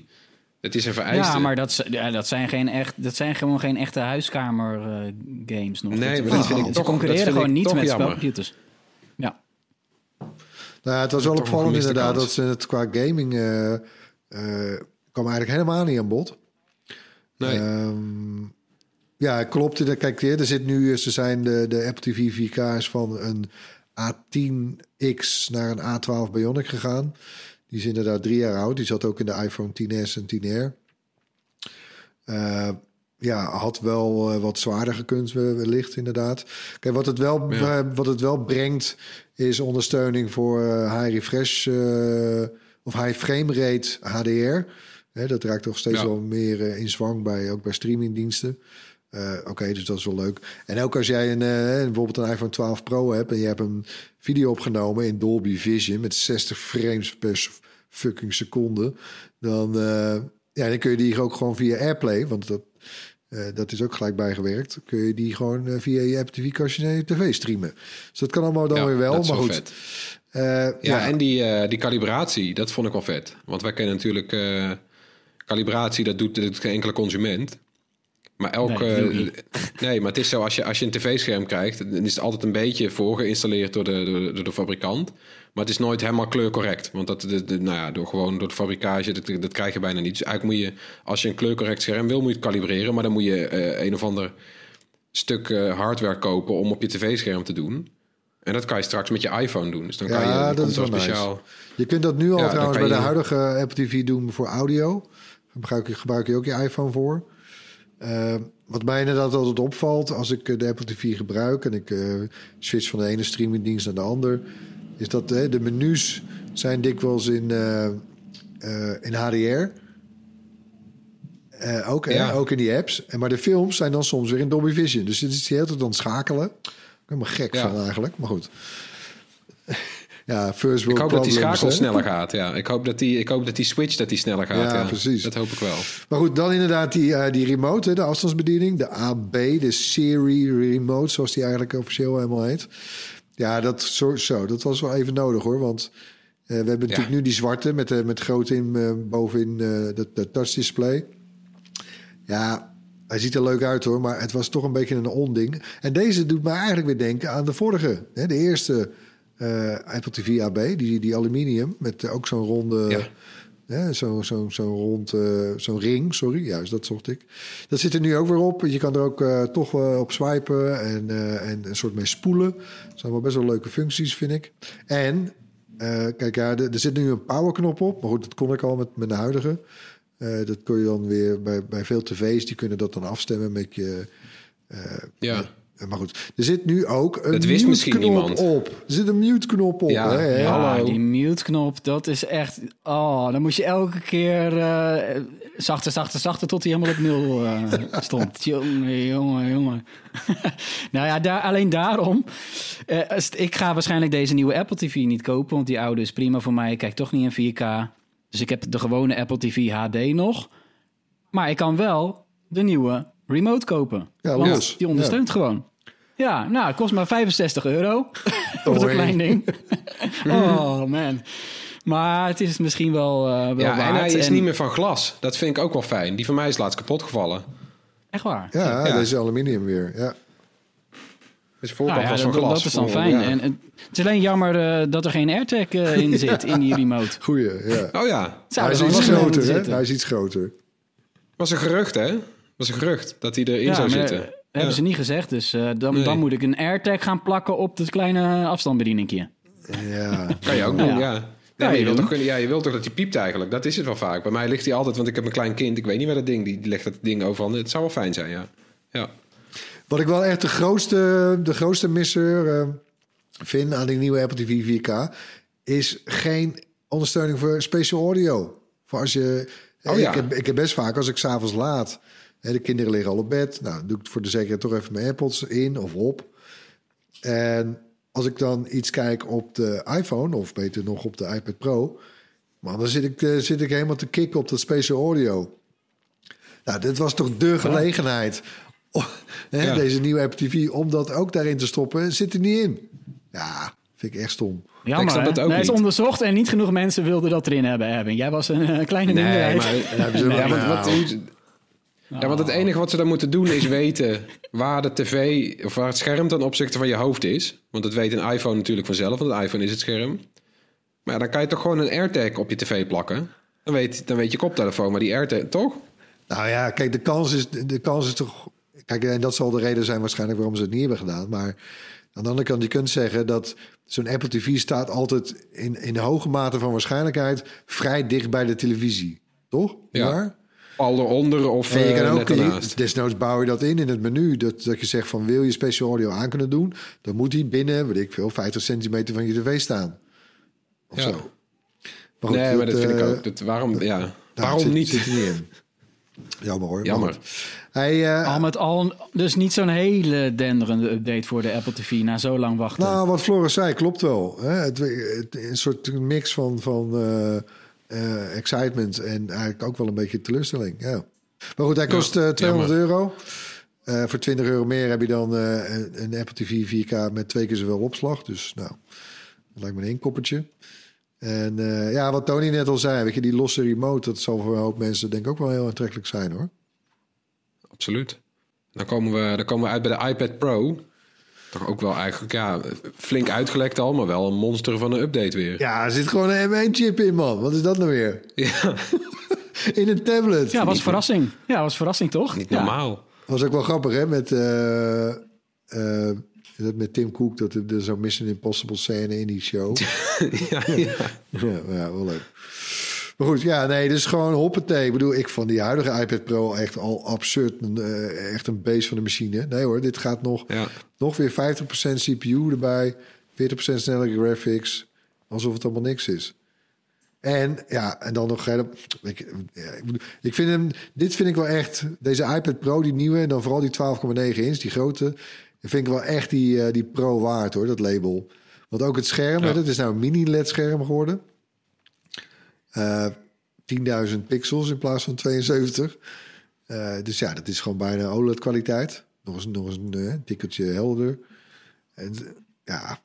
Het is een vereiste. Ja, maar dat, ja, dat, zijn geen echt, dat zijn gewoon geen echte huiskamer eh, games nog. Nee, dat, maar dat vind ik ze toch- concurreren gewoon ik niet toch met jammer. spelcomputers. Ja. Nou, het was wel opvallend inderdaad kans. dat ze het qua gaming eh, eh, kwam eigenlijk helemaal niet aan bod. Nee. Ehm, ja, klopt. Kijk, er zit nu, ze zijn de, de Apple TV 4K's van een A10X naar een A12 Bionic gegaan. Die is inderdaad drie jaar oud. Die zat ook in de iPhone 10s en 10R. Eh, ja, had wel eh, wat zwaarder gekund, we- wellicht inderdaad. Kijk, wat het wel, Ja. wat het wel brengt, is ondersteuning voor eh, high refresh of high frame rate HDR. Hè, dat raakt toch steeds Ja. wel meer in zwang bij, ook bij streamingdiensten. Eh, Oké, dus dat is wel leuk. En ook als jij een, eh, bijvoorbeeld een iPhone 12 Pro hebt en je hebt een video opgenomen in Dolby Vision met 60 frames per fucking seconde, dan, eh, ja, dan kun je die ook gewoon via AirPlay, want dat, dat is ook gelijk bijgewerkt, kun je die gewoon via je Apple TV kastje naar je tv streamen. Dus dat kan allemaal dan Ja, weer wel, dat is maar goed. vet. Ja, ja, en die, die calibratie, dat vond ik wel vet. Want wij kennen natuurlijk... calibratie, dat doet, dat doet geen enkele consument. Maar elke... Nee, Nee, maar het is zo, als je, als je een tv-scherm krijgt... dan is het altijd een beetje voorgeïnstalleerd door de, door, door de fabrikant. Maar het is nooit helemaal kleurcorrect. Want dat, de, de- nou ja, door, gewoon door de fabrikage, dat, dat krijg je bijna niet. Dus eigenlijk moet je, als je een kleurcorrect scherm wil, moet je het kalibreren. Maar dan moet je eh, een of ander stuk eh, hardware kopen om op je tv-scherm te doen. En dat kan je straks met je iPhone doen. Dus dan kan je Ja, dan dat is wel speciaal. Je kunt dat nu al Ja, trouwens bij de je- huidige Apple TV doen voor audio. Daar gebruik je, gebruik je ook je iPhone voor. Eh, wat mij inderdaad altijd opvalt als ik eh, de Apple TV gebruik en ik eh, switch van de ene streamingdienst naar de ander, is dat de menus zijn dikwijls in, in HDR. Ook, Ja. ook in die apps. En, maar de films zijn dan soms weer in Dolby Vision. Dus het is de hele tijd dan schakelen. Ik ben me gek Ja. van eigenlijk, maar goed. Ja, first Ik hoop dat die schakel hè? sneller gaat. Ja. Ik, hoop dat die, ik hoop dat die switch dat die sneller gaat. Ja, precies. Dat hoop ik wel. Maar goed, dan inderdaad die, eh, die remote, hè, de afstandsbediening. De AB, de Siri remote, zoals die eigenlijk officieel helemaal heet. Ja, dat, zo, zo, dat was wel even nodig hoor. Want eh, we hebben natuurlijk nu die zwarte met, eh, met groot in, bovenin dat dat touchdisplay. Ja, hij ziet er leuk uit hoor, maar het was toch een beetje een onding. En deze doet mij eigenlijk weer denken aan de vorige. Hè, de eerste Apple TV AB, die, die aluminium met eh, ook zo'n ronde... Ja. hè, Zo'n zo, zo rond, eh, zo'n ring, sorry, juist dat zocht ik. Dat zit er nu ook weer op. Je kan er ook eh, toch op swipen en, eh, en een soort mee spoelen. Dat zijn wel best wel leuke functies, vind ik. En, eh, kijk, ja, er, er zit nu een powerknop op. Maar goed, dat kon ik al met, met de huidige. Eh, dat kun je dan weer bij, bij veel tv's, die kunnen dat dan afstemmen met je... eh, Ja. eh, maar goed, er zit nu ook een Dat wist misschien mute-knop niemand. op. Er zit een mute-knop op. Ja, hè? Ja, Hallo. die mute-knop, dat is echt... Oh, dan moest je elke keer eh, zachter, zachter, zachter... tot hij helemaal op nul eh, stond. jongen, jongen, jongen. nou ja, daar, alleen daarom... eh, ik ga waarschijnlijk deze nieuwe Apple TV niet kopen... want die oude is prima voor mij. Ik kijk toch niet in 4K. Dus ik heb de gewone Apple TV HD nog. Maar ik kan wel de nieuwe remote kopen. Ja, want los. die ondersteunt gewoon. Ja, nou, het kost maar 65 euro. Voor zo'n Hoi. klein ding. oh, man. Maar het is misschien wel, eh wel Ja, waard. en hij is En- niet meer van glas. Dat vind ik ook wel fijn. Die van mij is laatst kapot gevallen. Echt waar? Ja, Ja. deze aluminium weer. Ja. Dus voorkant Nou ja, was van dat, glas. dat is dan fijn. ja. En, en het is alleen jammer eh, dat er geen AirTag eh, in zit, in die remote. Goeie, ja. Oh ja, Zou Hij is iets groter, hè? Hij is iets groter. was een gerucht, hè? was een gerucht dat hij erin Ja, zou maar zitten. Hebben ze niet gezegd. Dus eh, dan, Nee. dan moet ik een AirTag gaan plakken op het kleine afstandsbedieningje. Ja. Kan je ook Ja. doen, ja. Nee, Ja, je, je wilt toch, ja, je wilt toch dat hij piept eigenlijk? Dat is het wel vaak. Bij mij ligt hij altijd, want ik heb een klein kind. Ik weet niet waar dat ding, die, die legt dat ding overal. Het zou wel fijn zijn, ja. ja. Wat ik wel echt de grootste, de grootste misser eh, vind aan die nieuwe Apple TV 4K... is geen ondersteuning voor special audio. Voor als je... Oh ja. ik, heb, ik heb best vaak als ik s'avonds laat... Hè, de kinderen liggen al op bed. Nou, doe ik voor de zekerheid toch even mijn AirPods in of op. En als ik dan iets kijk op de iPhone... of beter nog op de iPad Pro... man, dan zit ik, eh, zit ik helemaal te kicken op dat special audio. Nou, dit was toch de gelegenheid... Oh, hè, Ja. Deze nieuwe Apple TV, om dat ook daarin te stoppen, zit er niet in. Ja, vind ik echt stom. Jammer, hè? het ook Nee, het is onderzocht en niet genoeg mensen wilden dat erin hebben, Erwin. Jij was een eh, kleine Nee, minderheid. maar, hebben ja, wel- want, wat, hoe- ja, want het enige wat ze dan moeten doen is weten waar de tv of waar het scherm ten opzichte van je hoofd is. Want dat weet een iPhone natuurlijk vanzelf, want een iPhone is het scherm. Maar ja, dan kan je toch gewoon een AirTag op je tv plakken. Dan weet, dan weet je koptelefoon, maar die AirTag, toch? Nou ja, kijk, de kans is, de kans is toch... Kijk, en dat zal de reden zijn waarschijnlijk waarom ze het niet hebben gedaan. Maar aan de andere kant, je kunt zeggen dat zo'n Apple TV staat altijd in, in hoge mate van waarschijnlijkheid vrij dicht bij de televisie. Toch? Ja. Ja. Al eronder of je eh, kan ook, net je, ernaast. desnoods bouw je dat in in het menu. Dat, dat je zegt van wil je special audio aan kunnen doen, dan moet die binnen, weet ik veel, 50 centimeter van je tv staan. Of Ja. zo. Maar goed, nee, maar dat vind ik eh, ook. Dat, waarom, ja. nou, waarom zit- niet? Zit er niet in. Jammer hoor. maar Jammer. Hij, eh, Al met al, dus niet zo'n hele denderende update voor de Apple TV na zo lang wachten. Nou, wat Floris zei, klopt wel. Hè? Het, het- een soort mix van, van eh, eh, excitement en eigenlijk ook wel een beetje teleurstelling. Ja. Maar goed, hij kost eh, 200 euro. Eh, voor 20 euro meer heb je dan een, een Apple TV 4K met twee keer zoveel opslag. Dus nou, dat lijkt me een inkoppertje. En ja, wat Tony net al zei, weet je, die losse remote, dat zal voor een hoop mensen denk ik ook wel heel aantrekkelijk zijn hoor. Absoluut. Dan komen, we, dan komen we uit bij de iPad Pro. Toch ook wel eigenlijk, ja, flink uitgelekt al, maar wel een monster van een update weer. Ja, er zit gewoon een M1-chip in, man. Wat is dat nou weer? Ja, In een tablet. ja, was verrassing. Ja, was verrassing toch? niet Ja. normaal. was ook wel grappig, hè? Met, eh, eh, dat met Tim Cook, dat er, er zo'n Mission Impossible scène in die show. ja, ja. ja, ja, wel leuk. Maar goed, ja, nee, dus gewoon hoppatee. Ik bedoel, ik vond die huidige iPad Pro echt al absurd. Een, eh, echt een beest van de machine. Nee hoor, dit gaat nog, Ja. nog weer 50% CPU erbij. 40% snellere graphics. Alsof het allemaal niks is. En ja, en dan nog. hele- Ik, ik, vind hem. Dit vind ik wel echt. Deze iPad Pro, die nieuwe. En dan vooral die 12,9 inch, die grote. Vind ik wel echt die, eh, die Pro waard hoor, dat label. Want ook het scherm, hè, dat is nou een mini-LED-scherm geworden. Eh 10.000 pixels in plaats van 72. Eh, dus ja, dat is gewoon bijna OLED-kwaliteit. Nog eens, nog eens een eh, tikkeltje helder. En, ja.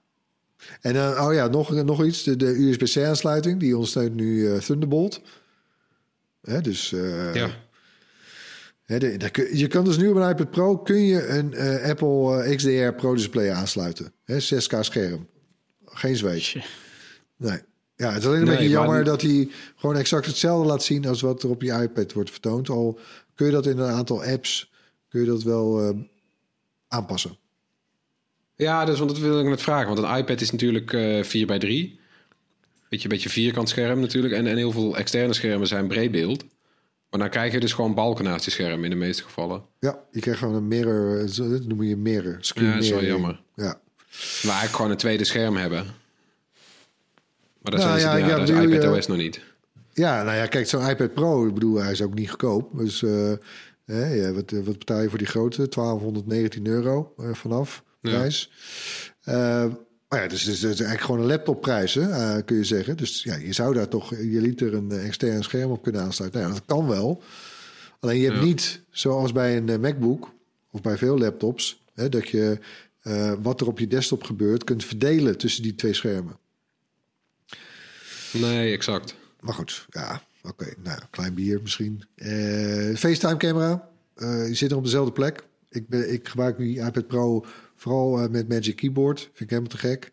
En dan, oh ja, nog, nog iets. De, de USB-C-aansluiting, die ondersteunt nu eh, Thunderbolt. Hè, dus eh, Ja. Hè, de- je kan dus nu op een iPad Pro kun je een eh, Apple eh, XDR Pro Display aansluiten. Hè, 6K scherm. Geen zweet. Nee. Ja, het is alleen een Nee, beetje jammer dat hij gewoon exact hetzelfde laat zien als wat er op je iPad wordt vertoond. Al kun je dat in een aantal apps kun je dat wel eh, aanpassen. Ja, dus want dat wil ik net vragen. Want een iPad is natuurlijk eh 4 bij 3 Beetje, een beetje vierkant scherm natuurlijk. En, en heel veel externe schermen zijn breedbeeld. Maar dan krijg je dus gewoon balken naast je scherm in de meeste gevallen. Ja, je krijgt gewoon een mirror, eh, dat noem je mirror. Screen Ja, dat is wel jammer. Ja. Maar eigenlijk gewoon een tweede scherm hebben. Maar Nou zijn ze, ja, ja, ja, is bedoel iPad OS nog niet. Ja, nou ja, kijk, zo'n iPad Pro, ik bedoel, hij is ook niet goedkoop. Dus eh, hè, ja, wat, wat betaal je voor die grote? 1219 euro eh, vanaf Ja. prijs. Eh, maar ja, dus, dus, dus eigenlijk gewoon een laptopprijs, hè, eh, kun je zeggen. Dus ja, je zou daar toch je liter een eh, extern scherm op kunnen aansluiten. Nou ja, dat kan wel. Alleen je hebt Ja. niet, zoals bij een eh, MacBook of bij veel laptops, hè, dat je eh, wat er op je desktop gebeurt kunt verdelen tussen die twee schermen. Nee, exact. Maar goed, ja, oké. Nou, ja, klein bier misschien. Eh, FaceTime-camera. eh die zit er op dezelfde plek. Ik, ben, ik gebruik nu die iPad Pro vooral eh, met Magic Keyboard. Vind ik helemaal te gek.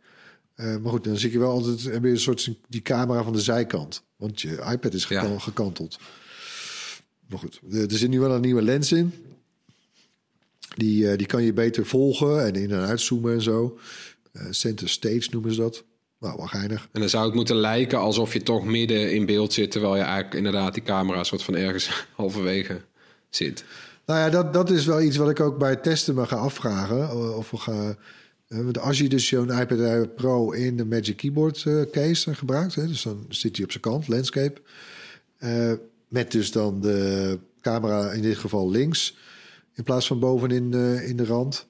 Maar goed, dan zie je wel altijd heb je een soort die camera van de zijkant. Want je iPad is Ja. gekanteld. Maar goed, er zit nu wel een nieuwe lens in. Die, die kan je beter volgen en in- en uitzoomen en zo. Center stage noemen ze dat. Nou, wel geinig. En dan zou het moeten lijken alsof je toch midden in beeld zit... terwijl je eigenlijk inderdaad die camera soort van ergens halverwege zit. Nou ja, dat, dat is wel iets wat ik ook bij het testen me ga afvragen. eh, Of we gaan. eh, Want als je dus zo'n iPad Air Pro in de Magic Keyboard eh, case gebruikt, hè, dus dan zit hij op zijn kant, landscape. eh, met dus dan de camera in dit geval links, in plaats van bovenin eh, in de rand.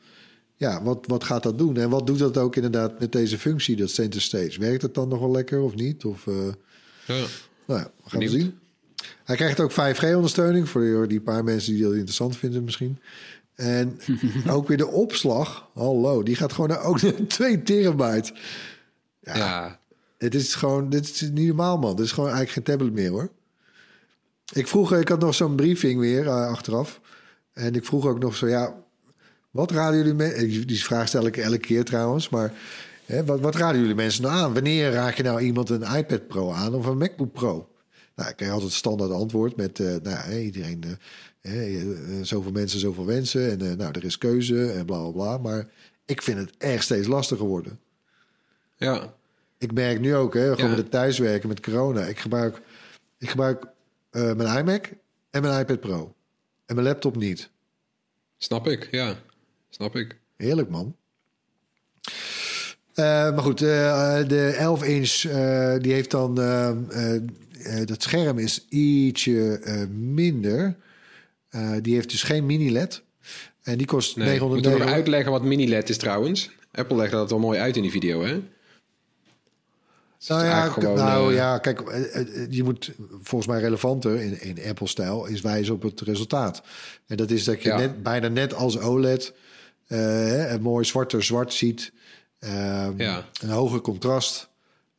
Ja, wat, wat gaat dat doen? En wat doet dat ook inderdaad met deze functie, dat center stage? Werkt het dan nog wel lekker of niet? Of, eh, Ja. nou ja, we gaan we zien. Hij krijgt ook 5G-ondersteuning voor die, paar mensen die dat interessant vinden misschien. En ook weer de opslag. Hallo, die gaat gewoon naar ook naar 2 terabyte. Ja. Het is gewoon, dit is niet normaal man. Dit is gewoon eigenlijk geen tablet meer hoor. Ik vroeg, ik had nog zo'n briefing weer eh, achteraf. En ik vroeg ook nog zo, ja, wat raden jullie mensen... Die vraag stel ik elke keer trouwens, maar... Hè, wat, wat raden jullie mensen nou aan? Wanneer raak je nou iemand een iPad Pro aan of een MacBook Pro? Nou, ik krijg altijd het standaard antwoord met... eh, nou, iedereen... eh, zoveel mensen, zoveel wensen. En nou, er is keuze en bla, bla, bla. Maar ik vind het echt steeds lastiger worden. ja. Ik merk nu ook, hè, gewoon Ja. met het thuiswerken, met corona. Ik gebruik, ik gebruik mijn iMac en mijn iPad Pro. En mijn laptop niet. Snap ik, ja. Snap ik. Heerlijk, man. Eh, maar goed, eh, de 11 inch, eh, die heeft dan... eh, eh, eh, dat scherm is ietsje eh, minder. Eh, die heeft dus geen mini-LED. En die kost Nee, ik moet 909 nog uitleggen wat mini-LED is trouwens. Apple legt dat wel mooi uit in die video, hè? Nou ja, gewoon, nou eh, ja, kijk, eh, eh, je moet volgens mij relevanter in, in Apple-stijl is wijzen op het resultaat. En dat is dat je Ja. net, bijna net als OLED eh, hè, een mooi zwarter zwart ziet. Ehm, Ja. Een hoger contrast.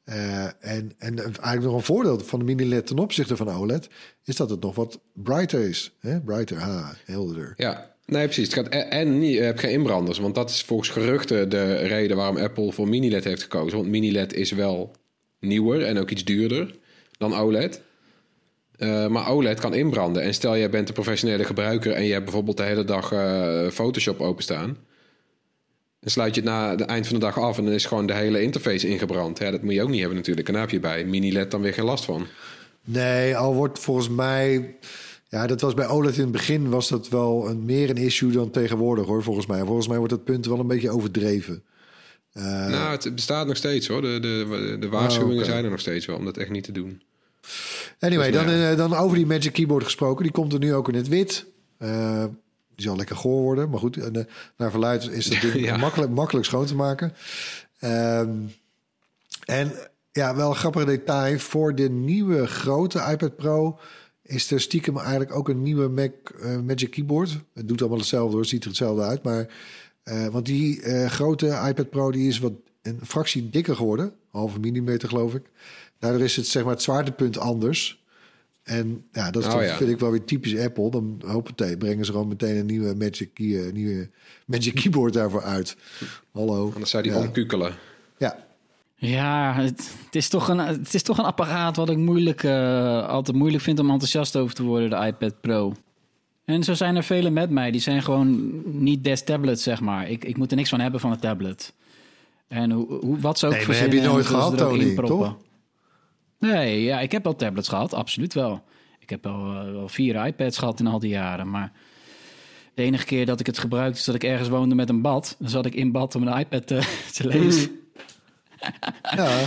Eh, en, en eigenlijk nog een voordeel van de mini-LED ten opzichte van OLED... is dat het nog wat brighter is. Hè? Brighter, ha, helderder. Ja, nee, precies. Het gaat en, en niet, je hebt geen inbranders. Want dat is volgens geruchten de reden waarom Apple voor mini-LED heeft gekozen. Want mini-LED is wel nieuwer en ook iets duurder dan OLED. Eh, maar OLED kan inbranden. En stel, jij bent een professionele gebruiker... en je hebt bijvoorbeeld de hele dag eh, Photoshop openstaan... dan sluit je het na het eind van de dag af... en dan is gewoon de hele interface ingebrand. Ja, dat moet je ook niet hebben natuurlijk. En daar heb je bij mini-LED dan weer geen last van. Nee, al wordt volgens mij... Ja, dat was bij OLED in het begin was dat wel een, meer een issue dan tegenwoordig hoor, volgens mij. Volgens mij wordt dat punt wel een beetje overdreven. Eh, nou, het bestaat nog steeds hoor. De, de, de waarschuwingen Oh, zijn er nog steeds wel om dat echt niet te doen. Anyway, dan, eh, dan over die Magic Keyboard gesproken. Die komt er nu ook in het wit. Eh, die zal lekker goor worden. Maar goed, eh, naar verluid is dat ding Ja. makkelijk, makkelijk schoon te maken. Ehm, En ja, wel een grappig detail. Voor de nieuwe grote iPad Pro is er stiekem eigenlijk ook een nieuwe Mac, Magic Keyboard. Het doet allemaal hetzelfde hoor, ziet er hetzelfde uit. Maar, want die grote iPad Pro die is wat een fractie dikker geworden. Halve millimeter geloof ik. Daardoor is het zeg maar het zwaartepunt anders. En ja, dat is Oh, toch- ja. vind ik wel weer typisch Apple. Dan hoppatee, brengen ze gewoon meteen een nieuwe Magic, Key, eh, nieuwe Magic Keyboard daarvoor uit. Hallo. Anders zou die Ja. omkukelen. Ja, Ja, het, het, is toch een, het is toch een apparaat wat ik moeilijk, eh, altijd moeilijk vind om enthousiast over te worden, de iPad Pro. En zo zijn er velen met mij, die zijn gewoon niet des tablets, zeg maar. Ik, ik moet er niks van hebben van een tablet. En hoe, hoe, wat ze ook Nee, maar heb je nooit gehad, Tony, toch? Nee, ja, ik heb wel tablets gehad, absoluut wel. Ik heb wel, eh, wel vier iPads gehad in al die jaren, maar... De enige keer dat ik het gebruikte is dat ik ergens woonde met een bad. Dan zat ik in bad om een iPad te, te lezen. ja.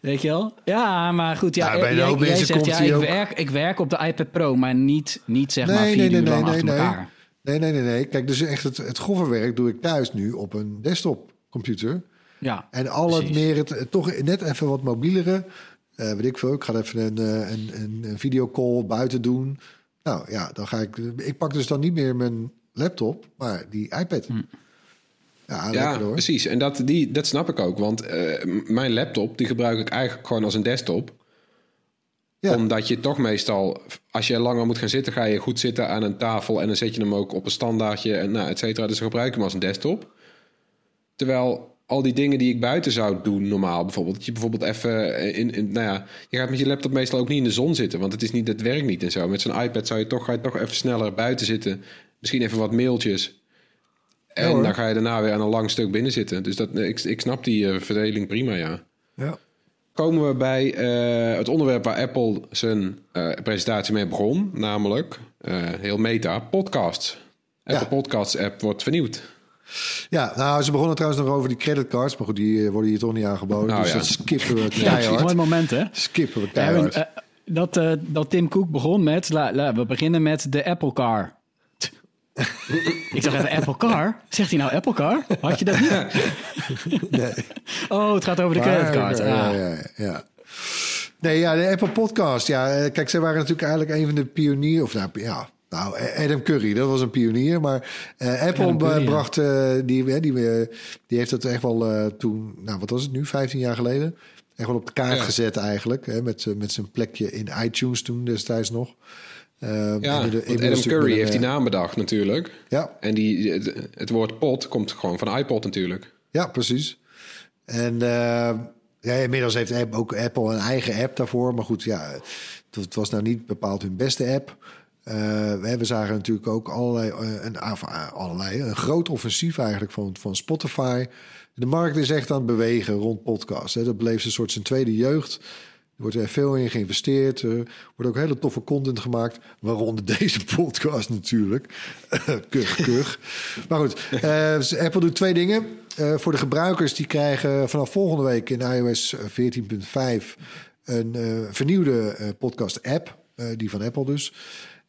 Weet je wel? Ja, maar goed. Ja, Ja, bij een jij, jij zegt, ja, ik, ook- werk, ik werk op de iPad Pro, maar niet, niet zeg maar vier nee, nee, uur lang nee, achter nee, elkaar. Nee, nee, nee, nee. Kijk, dus echt het, het grove werk doe ik thuis nu op een desktopcomputer. Ja, En al het meer, het toch net even wat mobielere. Eh weet ik veel, ik ga even een, eh, een, een, een videocall buiten doen. Nou ja, dan ga ik... Ik pak dus dan niet meer mijn laptop, maar die iPad. Hm. Ja, hoor. precies. En dat, die, dat snap ik ook. Want eh, mijn laptop, die gebruik ik eigenlijk gewoon als een desktop. Ja. Omdat je toch meestal, als je langer moet gaan zitten, ga je goed zitten aan een tafel. En dan zet je hem ook op een standaardje en nou, et cetera. Dus dan gebruik ik hem als een desktop. Terwijl al die dingen die ik buiten zou doen normaal, bijvoorbeeld. Dat je bijvoorbeeld even in, in, nou ja, je gaat met je laptop meestal ook niet in de zon zitten. Want het is niet, het werkt niet en zo. Met zo'n iPad zou je toch, ga je toch even sneller buiten zitten. Misschien even wat mailtjes. En dan ga je daarna weer aan een lang stuk binnen zitten. Dus dat, ik, ik snap die eh, verdeling prima, ja. Ja. Komen we bij eh, het onderwerp waar Apple zijn eh, presentatie mee begon. Namelijk, eh, heel meta, podcasts. Apple Ja. Podcasts app wordt vernieuwd. Ja, nou, ze begonnen trouwens nog over die creditcards. Maar goed, die eh, worden hier toch niet aangeboden. Nou dus ja. dat skippen we Ja, keihard. mooi moment, hè? skippen we Ja, keihard. eh, dat, eh, dat Tim Cook begon met... La, la, we beginnen met de Apple Car. ik zeg even Apple Car? Zegt hij nou Apple Car? Had je dat niet? nee. Oh, het gaat over de creditcard. Ja, Ah. ja, ja. Nee, ja, de Apple Podcast. Ja, kijk, zij waren natuurlijk eigenlijk een van de pioniers. Of nou, ja, nou, Adam Curry, dat was een pionier. Maar eh, Apple Curry, eh, bracht, eh, die, die, die heeft het echt wel toen, nou, wat was het nu, 15 jaar geleden? Echt wel op de kaart Ja. gezet eigenlijk. Hè, met, met zijn plekje in iTunes toen destijds nog. Ja, de- Adam Curry heeft die naam bedacht natuurlijk. Ja, En die, het, het woord pod komt gewoon van iPod natuurlijk. Ja, precies. En ja, inmiddels heeft ook Apple een eigen app daarvoor. Maar goed, ja, het was nou niet bepaald hun beste app. Eh, we, zagen natuurlijk ook allerlei, eh, een, eh, allerlei, een groot offensief eigenlijk van, van Spotify. De markt is echt aan het bewegen rond podcasts. Hè. Dat bleef een soort zijn tweede jeugd. Er wordt er veel in geïnvesteerd. Er wordt ook hele toffe content gemaakt. Waaronder deze podcast natuurlijk. kuch, kuch. Maar goed, dus Apple doet twee dingen. Voor de gebruikers die krijgen vanaf volgende week in iOS 14.5 een vernieuwde podcast-app. die van Apple dus.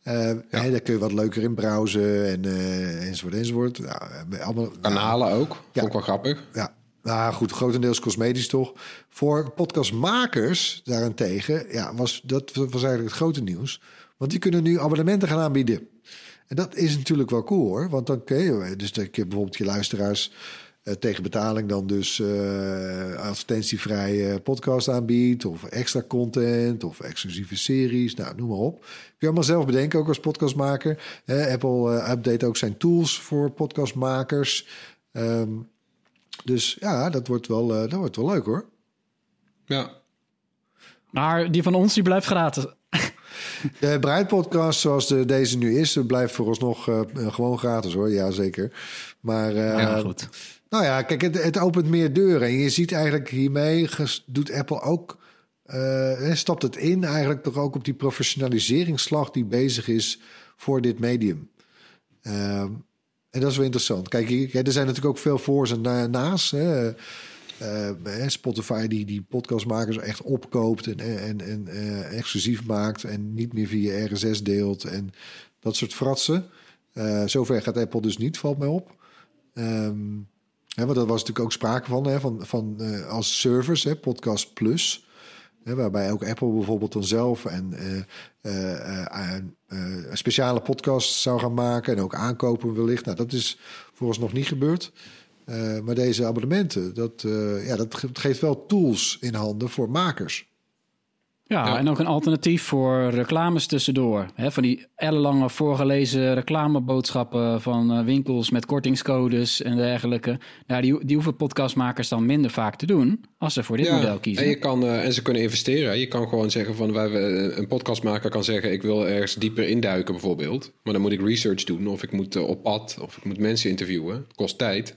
Eh, hè, daar kun je wat leuker in browsen en, eh, enzovoort enzovoort. Nou, allemaal, Kanalen ook. Vond Ja. ik wel grappig. ja, nou goed, grotendeels cosmetisch toch. Voor podcastmakers daarentegen, ja, was, dat was eigenlijk het grote nieuws. Want die kunnen nu abonnementen gaan aanbieden. En dat is natuurlijk wel cool hoor. Want dan kun je, dus dat je bijvoorbeeld je luisteraars tegen betaling dan dus eh advertentievrije podcast aanbiedt. Of extra content of exclusieve series. Nou, noem maar op. Kun je allemaal zelf bedenken, ook als podcastmaker. Eh, Apple eh, update ook zijn tools voor podcastmakers. Ehm, dus ja, dat wordt wel, eh, dat wordt wel leuk hoor. Ja. Maar die van ons, die blijft gratis. De Breidpodcast zoals de, deze nu is, blijft vooralsnog eh gewoon gratis hoor. Ja, zeker. Maar eh, ja, goed. Nou ja, kijk, het, opent meer deuren. En je ziet eigenlijk hiermee doet Apple ook, eh, stapt het in eigenlijk toch ook op die professionaliseringsslag die bezig is voor dit medium. Ehm, en dat is wel interessant. Kijk, er zijn natuurlijk ook veel voor's en na- naast. Hè. Eh, eh, Spotify die die podcastmakers echt opkoopt en, en, en eh, exclusief maakt en niet meer via RSS deelt en dat soort fratsen. Eh, zover gaat Apple dus niet, valt mij op. Ehm, Hè, want dat was natuurlijk ook sprake van, van, van eh, als service, Podcast Plus. Waarbij ook Apple bijvoorbeeld dan zelf en, eh, speciale podcasts zou gaan maken. En ook aankopen wellicht. Nou, dat is vooralsnog niet gebeurd. Maar deze abonnementen, dat, ja, dat ge- geeft wel tools in handen voor makers. Ja, Ja. en ook een alternatief voor reclames tussendoor. Van die ellenlange voorgelezen reclameboodschappen van eh, winkels met kortingscodes en dergelijke. Ja, die, die hoeven podcastmakers dan minder vaak te doen als ze voor dit model kiezen. En, je kan, eh, en ze kunnen investeren. Je kan gewoon zeggen van wij, we- een podcastmaker kan zeggen ik wil ergens dieper induiken bijvoorbeeld. Maar dan moet ik research doen of ik moet eh, op pad of ik moet mensen interviewen. Het kost tijd.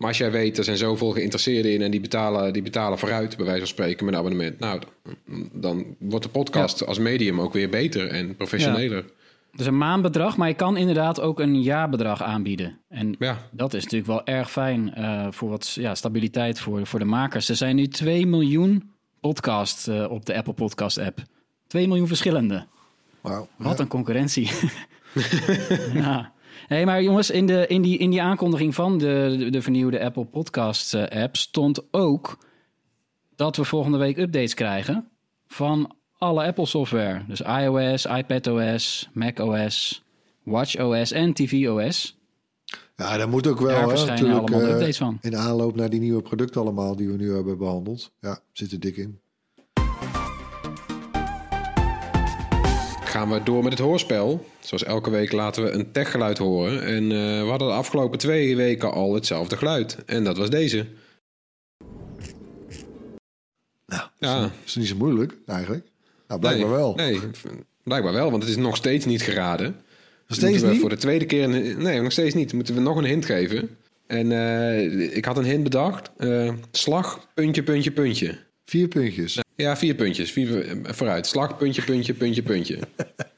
Maar als jij weet, er zijn zoveel geïnteresseerden in en die betalen, die betalen vooruit, bij wijze van spreken, met een abonnement. Nou, dan, dan wordt de podcast als medium ook weer beter en professioneler. Dus een maandbedrag, maar je kan inderdaad ook een jaarbedrag aanbieden. En Ja. dat is natuurlijk wel erg fijn eh, voor wat ja, stabiliteit voor, voor de makers. Er zijn nu 2 miljoen podcasts eh, op de Apple Podcast app. 2 miljoen verschillende. Wauw. Wat een concurrentie. ja. Hey, maar jongens, in, de, in, die, in die aankondiging van de, de, de vernieuwde Apple Podcast eh, app stond ook dat we volgende week updates krijgen van alle Apple software. Dus iOS, iPadOS, macOS, watchOS en tvOS. Ja, daar moet ook wel. Daar verschijnen allemaal eh, updates van. In aanloop naar die nieuwe producten allemaal die we nu hebben behandeld. Ja, zit er dik in. Gaan we door met het hoorspel. Zoals elke week laten we een techgeluid horen. En eh, we hadden de afgelopen twee weken al hetzelfde geluid. En dat was deze. Nou, Ja. is niet zo moeilijk eigenlijk. Nou, blijkbaar nee, wel. Nee, blijkbaar wel, want het is nog steeds niet geraden. Nog steeds niet? Voor de tweede keer... Een, nee, nog steeds niet. Moeten we nog een hint geven. En eh, ik had een hint bedacht. Eh, slag, puntje, puntje, puntje. Vier puntjes. Ja, vier puntjes. Vier, eh, vooruit. Slag, puntje, puntje, puntje, puntje.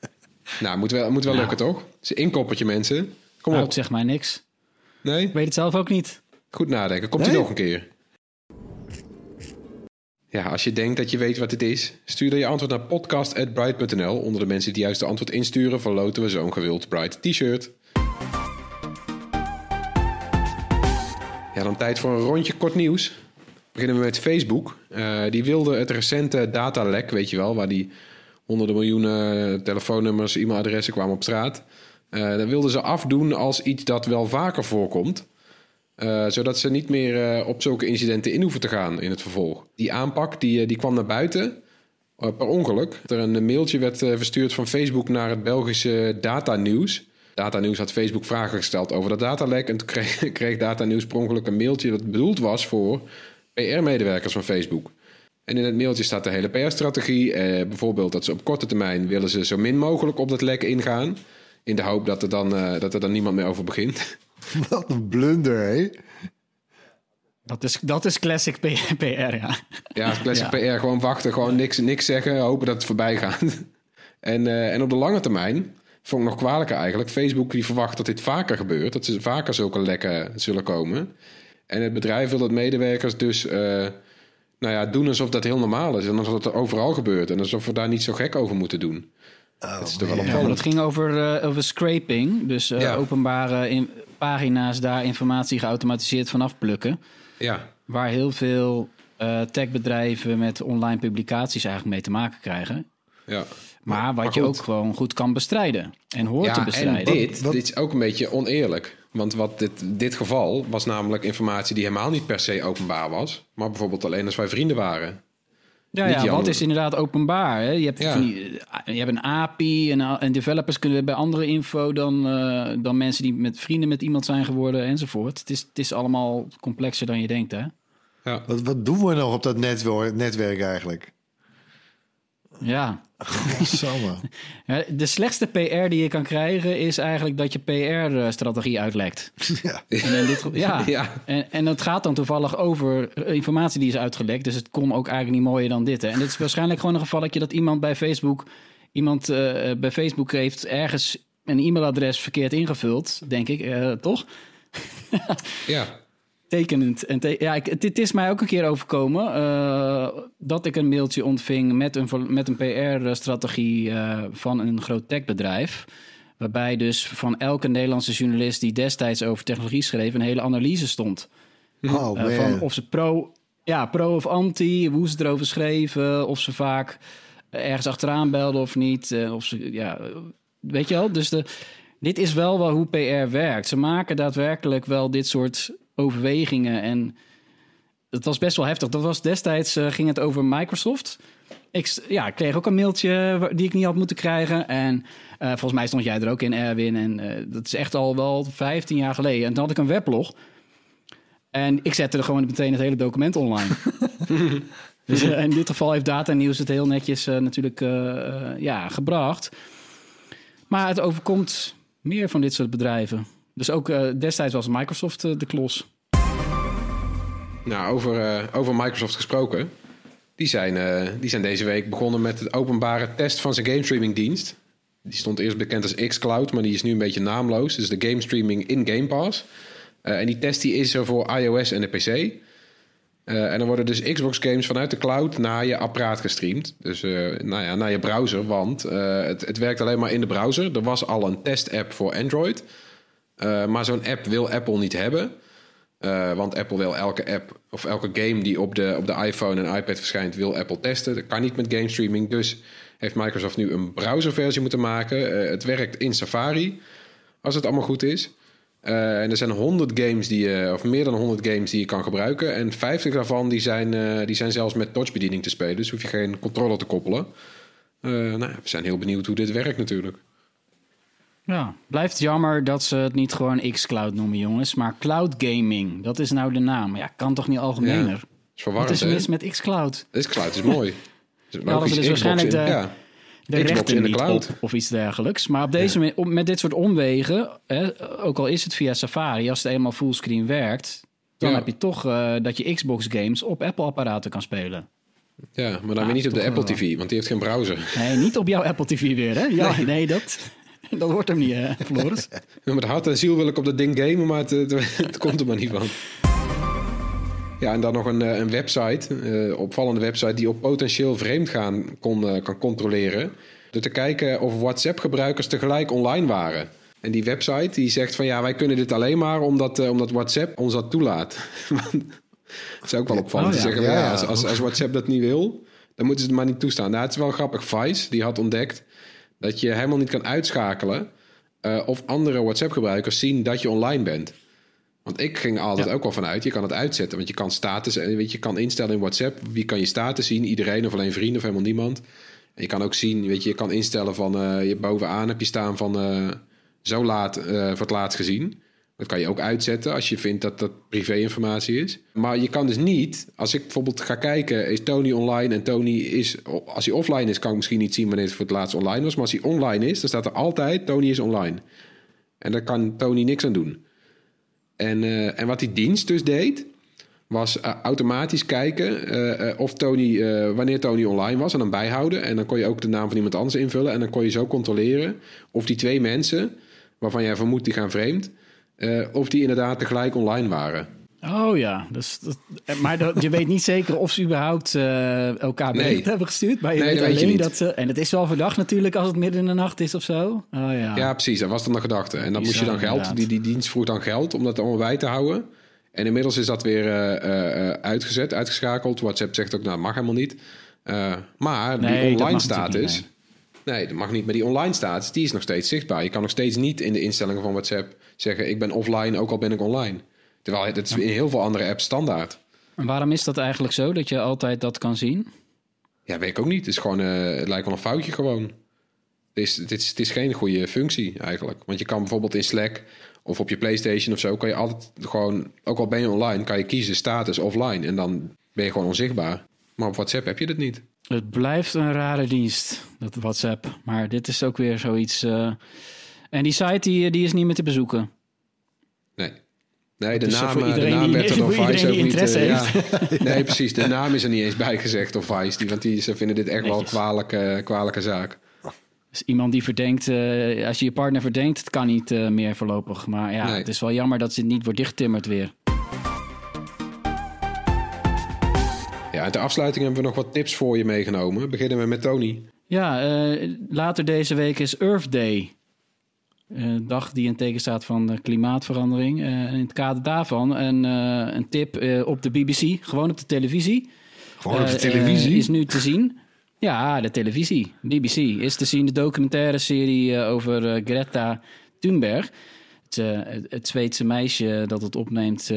nou, moet wel, moet wel lukken, toch? Het is een inkoppertje, mensen. Kom Nou, op. zeg maar niks. Nee? Ik weet het zelf ook niet. Goed nadenken. Komt hij Nee? nog een keer? Ja, als je denkt dat je weet wat het is, stuur dan je antwoord naar podcast.bright.nl. Onder de mensen die juist de antwoord insturen, verloten we zo'n gewild Bright t-shirt. Ja, dan tijd voor een rondje kort nieuws. Beginnen we met Facebook. Eh, die wilde het recente datalek, weet je wel, waar die honderden miljoenen telefoonnummers, e-mailadressen kwamen op straat. Eh dat wilden ze afdoen als iets dat wel vaker voorkomt. Eh, zodat ze niet meer op zulke incidenten in hoeven te gaan in het vervolg. Die aanpak die, die kwam naar buiten per ongeluk. Er een mailtje werd verstuurd van Facebook naar het Belgische Data News. Data News had Facebook vragen gesteld over dat datalek. En toen kreeg, kreeg Data News per ongeluk een mailtje dat bedoeld was voor PR-medewerkers van Facebook. En in het mailtje staat de hele PR-strategie. Eh, bijvoorbeeld dat ze op korte termijn willen ze zo min mogelijk op dat lek ingaan. In de hoop dat er dan, eh, dat er dan niemand meer over begint. Wat een blunder, hè? Dat is, dat is classic PR, ja. Ja, classic Ja. PR. Gewoon wachten, gewoon niks, niks zeggen, hopen dat het voorbij gaat. en, eh, en op de lange termijn, vond ik nog kwalijker eigenlijk... Facebook die verwacht dat dit vaker gebeurt. Dat ze vaker zulke lekken zullen komen. En het bedrijf wil dat medewerkers dus... eh, nou ja, doen alsof dat heel normaal is. En alsof het overal gebeurt. En alsof we daar niet zo gek over moeten doen. dat is toch wel Ja, maar opvallend. dat ging over, eh, over scraping. Dus eh, Ja. openbare in, pagina's daar informatie geautomatiseerd vanaf plukken. Ja, Waar heel veel eh, techbedrijven met online publicaties eigenlijk mee te maken krijgen. ja. Maar wat Maar je ook gewoon goed kan bestrijden. En hoort te Ja, en bestrijden. dit, Wat- dit is ook een beetje oneerlijk. Want wat dit, dit geval was namelijk informatie die helemaal niet per se openbaar was. Maar bijvoorbeeld alleen als wij vrienden waren. Ja, ja wat is inderdaad openbaar? Hè? Je, hebt Ja. van die, eh, je hebt een API en, en developers kunnen bij andere info dan, eh, dan mensen die met vrienden met iemand zijn geworden enzovoort. Het is, het is allemaal complexer dan je denkt, hè? Ja. Wat, wat doen we nog op dat netwerk, netwerk eigenlijk? Ja. De slechtste PR die je kan krijgen is eigenlijk dat je PR-strategie uitlekt. ja. En, dit, ja. Ja. En, en het gaat dan toevallig over informatie die is uitgelekt. Dus het kon ook eigenlijk niet mooier dan dit. Hè. En dit is waarschijnlijk gewoon een gevalletje dat iemand bij Facebook... iemand eh, bij Facebook heeft ergens een e-mailadres verkeerd ingevuld, denk ik. eh, toch? ja. Tekenend. En te- ja, ik, dit is mij ook een keer overkomen. eh, dat ik een mailtje ontving met een, met een PR-strategie eh, van een groot techbedrijf. Waarbij dus van elke Nederlandse journalist die destijds over technologie schreef, een hele analyse stond. Oh, Eh, van of ze pro, ja, pro of anti, hoe ze erover schreven, of ze vaak ergens achteraan belden of niet. of ze, ja, weet je wel? Dus de, dit is wel, wel hoe PR werkt. Ze maken daadwerkelijk wel dit soort overwegingen. En het was best wel heftig. Dat was destijds eh, ging het over Microsoft. Ik, ja, ik kreeg ook een mailtje die ik niet had moeten krijgen. En eh, volgens mij stond jij er ook in, Erwin. En eh, dat is echt al wel 15 jaar geleden. En toen had ik een weblog. En ik zette er gewoon meteen het hele document online. dus in dit geval heeft Data Nieuws het heel netjes natuurlijk ja, gebracht. Maar het overkomt meer van dit soort bedrijven. Dus ook eh, destijds was Microsoft eh, de klos. Nou, over, eh, over Microsoft gesproken. Die zijn, die zijn deze week begonnen met het openbare test van zijn gamestreamingdienst. Die stond eerst bekend als xCloud, maar die is nu een beetje naamloos. Dus de gamestreaming in Game Pass. En die test die is er voor iOS en de PC. En dan worden dus Xbox games vanuit de cloud naar je apparaat gestreamd. Dus nou ja, naar je browser, want het, het werkt alleen maar in de browser. Er was al een test-app voor Android. Eh, maar zo'n app wil Apple niet hebben. Eh, want Apple wil elke app of elke game die op de, op de iPhone en iPad verschijnt, wil Apple testen. Dat kan niet met game streaming. Dus heeft Microsoft nu een browserversie moeten maken. Eh, het werkt in Safari, als het allemaal goed is. En er zijn 100 games die je, of meer dan 100 games die je kan gebruiken. En 50 daarvan die zijn, die zijn zelfs met touchbediening te spelen. Dus hoef je geen controller te koppelen. Nou, we zijn heel benieuwd hoe dit werkt natuurlijk. Ja, blijft jammer dat ze het niet gewoon xCloud noemen, jongens. Maar cloud gaming, dat is nou de naam. Ja, kan toch niet algemener? Ja, is Wat verwarrend, is er hè? mis met xCloud? Dit cloud is mooi. dat Logisch, is dus waarschijnlijk in- de- ja. De rechten in de niet cloud. op of iets dergelijks. Maar op deze met dit soort omwegen, hè, ook al is het via Safari, als het eenmaal fullscreen werkt, dan Ja. heb je toch eh, dat je Xbox games op Apple-apparaten kan spelen. Ja, maar dan Ja, weer niet op de Apple. TV, want die heeft geen browser. Nee, niet op jouw Apple TV weer, hè? Ja, nee, dat, dat wordt hem niet, hè, Floris? Met hart en ziel wil ik op dat ding gamen, maar het, het, het komt er maar niet van. Ja, en dan nog een, eh, een website, eh opvallende website, die op potentieel vreemdgaan kon, eh, kan controleren. Door te kijken of WhatsApp-gebruikers tegelijk online waren. En die website die zegt van ja, wij kunnen dit alleen maar omdat, omdat WhatsApp ons dat toelaat. dat is ook wel opvallend Oh ja. zeggen. Ja, ja, ja. als, als, als WhatsApp dat niet wil, dan moeten ze het maar niet toestaan. Nou, het is wel grappig. Vice, die had ontdekt dat je helemaal niet kan uitschakelen eh, of andere WhatsApp-gebruikers zien dat je online bent. Want ik ging altijd ook wel vanuit, je kan het uitzetten. Want je kan status, eh, weet je, je kan instellen in WhatsApp, wie kan je status zien? Iedereen of alleen vrienden of helemaal niemand. En je kan ook zien, weet je, je kan instellen van, eh, je bovenaan heb je staan van zo laat voor het laatst gezien. Dat kan je ook uitzetten als je vindt dat dat privé-informatie is. Maar je kan dus niet, als ik bijvoorbeeld ga kijken, is Tony online en Tony is, als hij offline is, kan ik misschien niet zien wanneer het voor het laatst online was. Maar als hij online is, dan staat er altijd Tony is online. En daar kan Tony niks aan doen. En, eh, en wat die dienst dus deed, was eh, automatisch kijken eh, of Tony, wanneer Tony online was en dan bijhouden. En dan kon je ook de naam van iemand anders invullen. En dan kon je zo controleren of die twee mensen, waarvan jij vermoedt die gaan vreemd, eh, of die inderdaad tegelijk online waren. Oh ja, dus dat, maar dat, je weet niet zeker of ze überhaupt eh, elkaar Nee. bericht hebben gestuurd. Maar je Nee, weet dat weet je alleen niet. dat ze... En het is wel verdacht natuurlijk als het midden in de nacht is of zo. Oh ja. Ja, precies. Dat was dan de gedachte. En dan moest je dan geld, inderdaad. die, die dienst vroeg dan geld om dat allemaal bij te houden. En inmiddels is dat weer eh, eh, eh, uitgezet, uitgeschakeld. WhatsApp zegt ook, nou, dat mag helemaal niet. Eh, maar Nee, die online status... Nee, dat mag niet. Maar die online status, die is nog steeds zichtbaar. Je kan nog steeds niet in de instellingen van WhatsApp zeggen... ik ben offline, ook al ben ik online. Terwijl het is in heel veel andere apps standaard. En waarom is dat eigenlijk zo, dat je altijd dat kan zien? Ja, weet ik ook niet. Het, is gewoon, eh, het lijkt wel een foutje gewoon. Het is, het, is, het is geen goede functie eigenlijk. Want je kan bijvoorbeeld in Slack of op je PlayStation of zo... kan je altijd gewoon, ook al ben je online... kan je kiezen status offline en dan ben je gewoon onzichtbaar. Maar op WhatsApp heb je dat niet. Het blijft een rare dienst, dat WhatsApp. Maar dit is ook weer zoiets... eh, En die site die, die is niet meer te bezoeken. Nee. Nee, de is er naam, voor eh, de naam werd er door Vice ook niet... eh, ja. Nee, precies. De naam is er niet eens bijgezegd door Vice. Die, want die, ze vinden dit echt wel een kwalijke, kwalijke zaak. Dus iemand die verdenkt, eh, als je je partner verdenkt, het kan niet eh, meer voorlopig. Maar ja, Nee. het is wel jammer dat het niet wordt dichttimmerd weer. En ter afsluiting hebben we nog wat tips voor je meegenomen. Beginnen we met Tony. Ja, eh, later deze week is Earth Day. Een dag die in teken staat van klimaatverandering. Uh, in het kader daarvan een, uh, een tip op de BBC, gewoon op de televisie. Gewoon op de televisie? is nu te zien. Ja, de televisie. BBC is te zien de documentaire serie over Greta Thunberg. Het, het Zweedse meisje dat het opneemt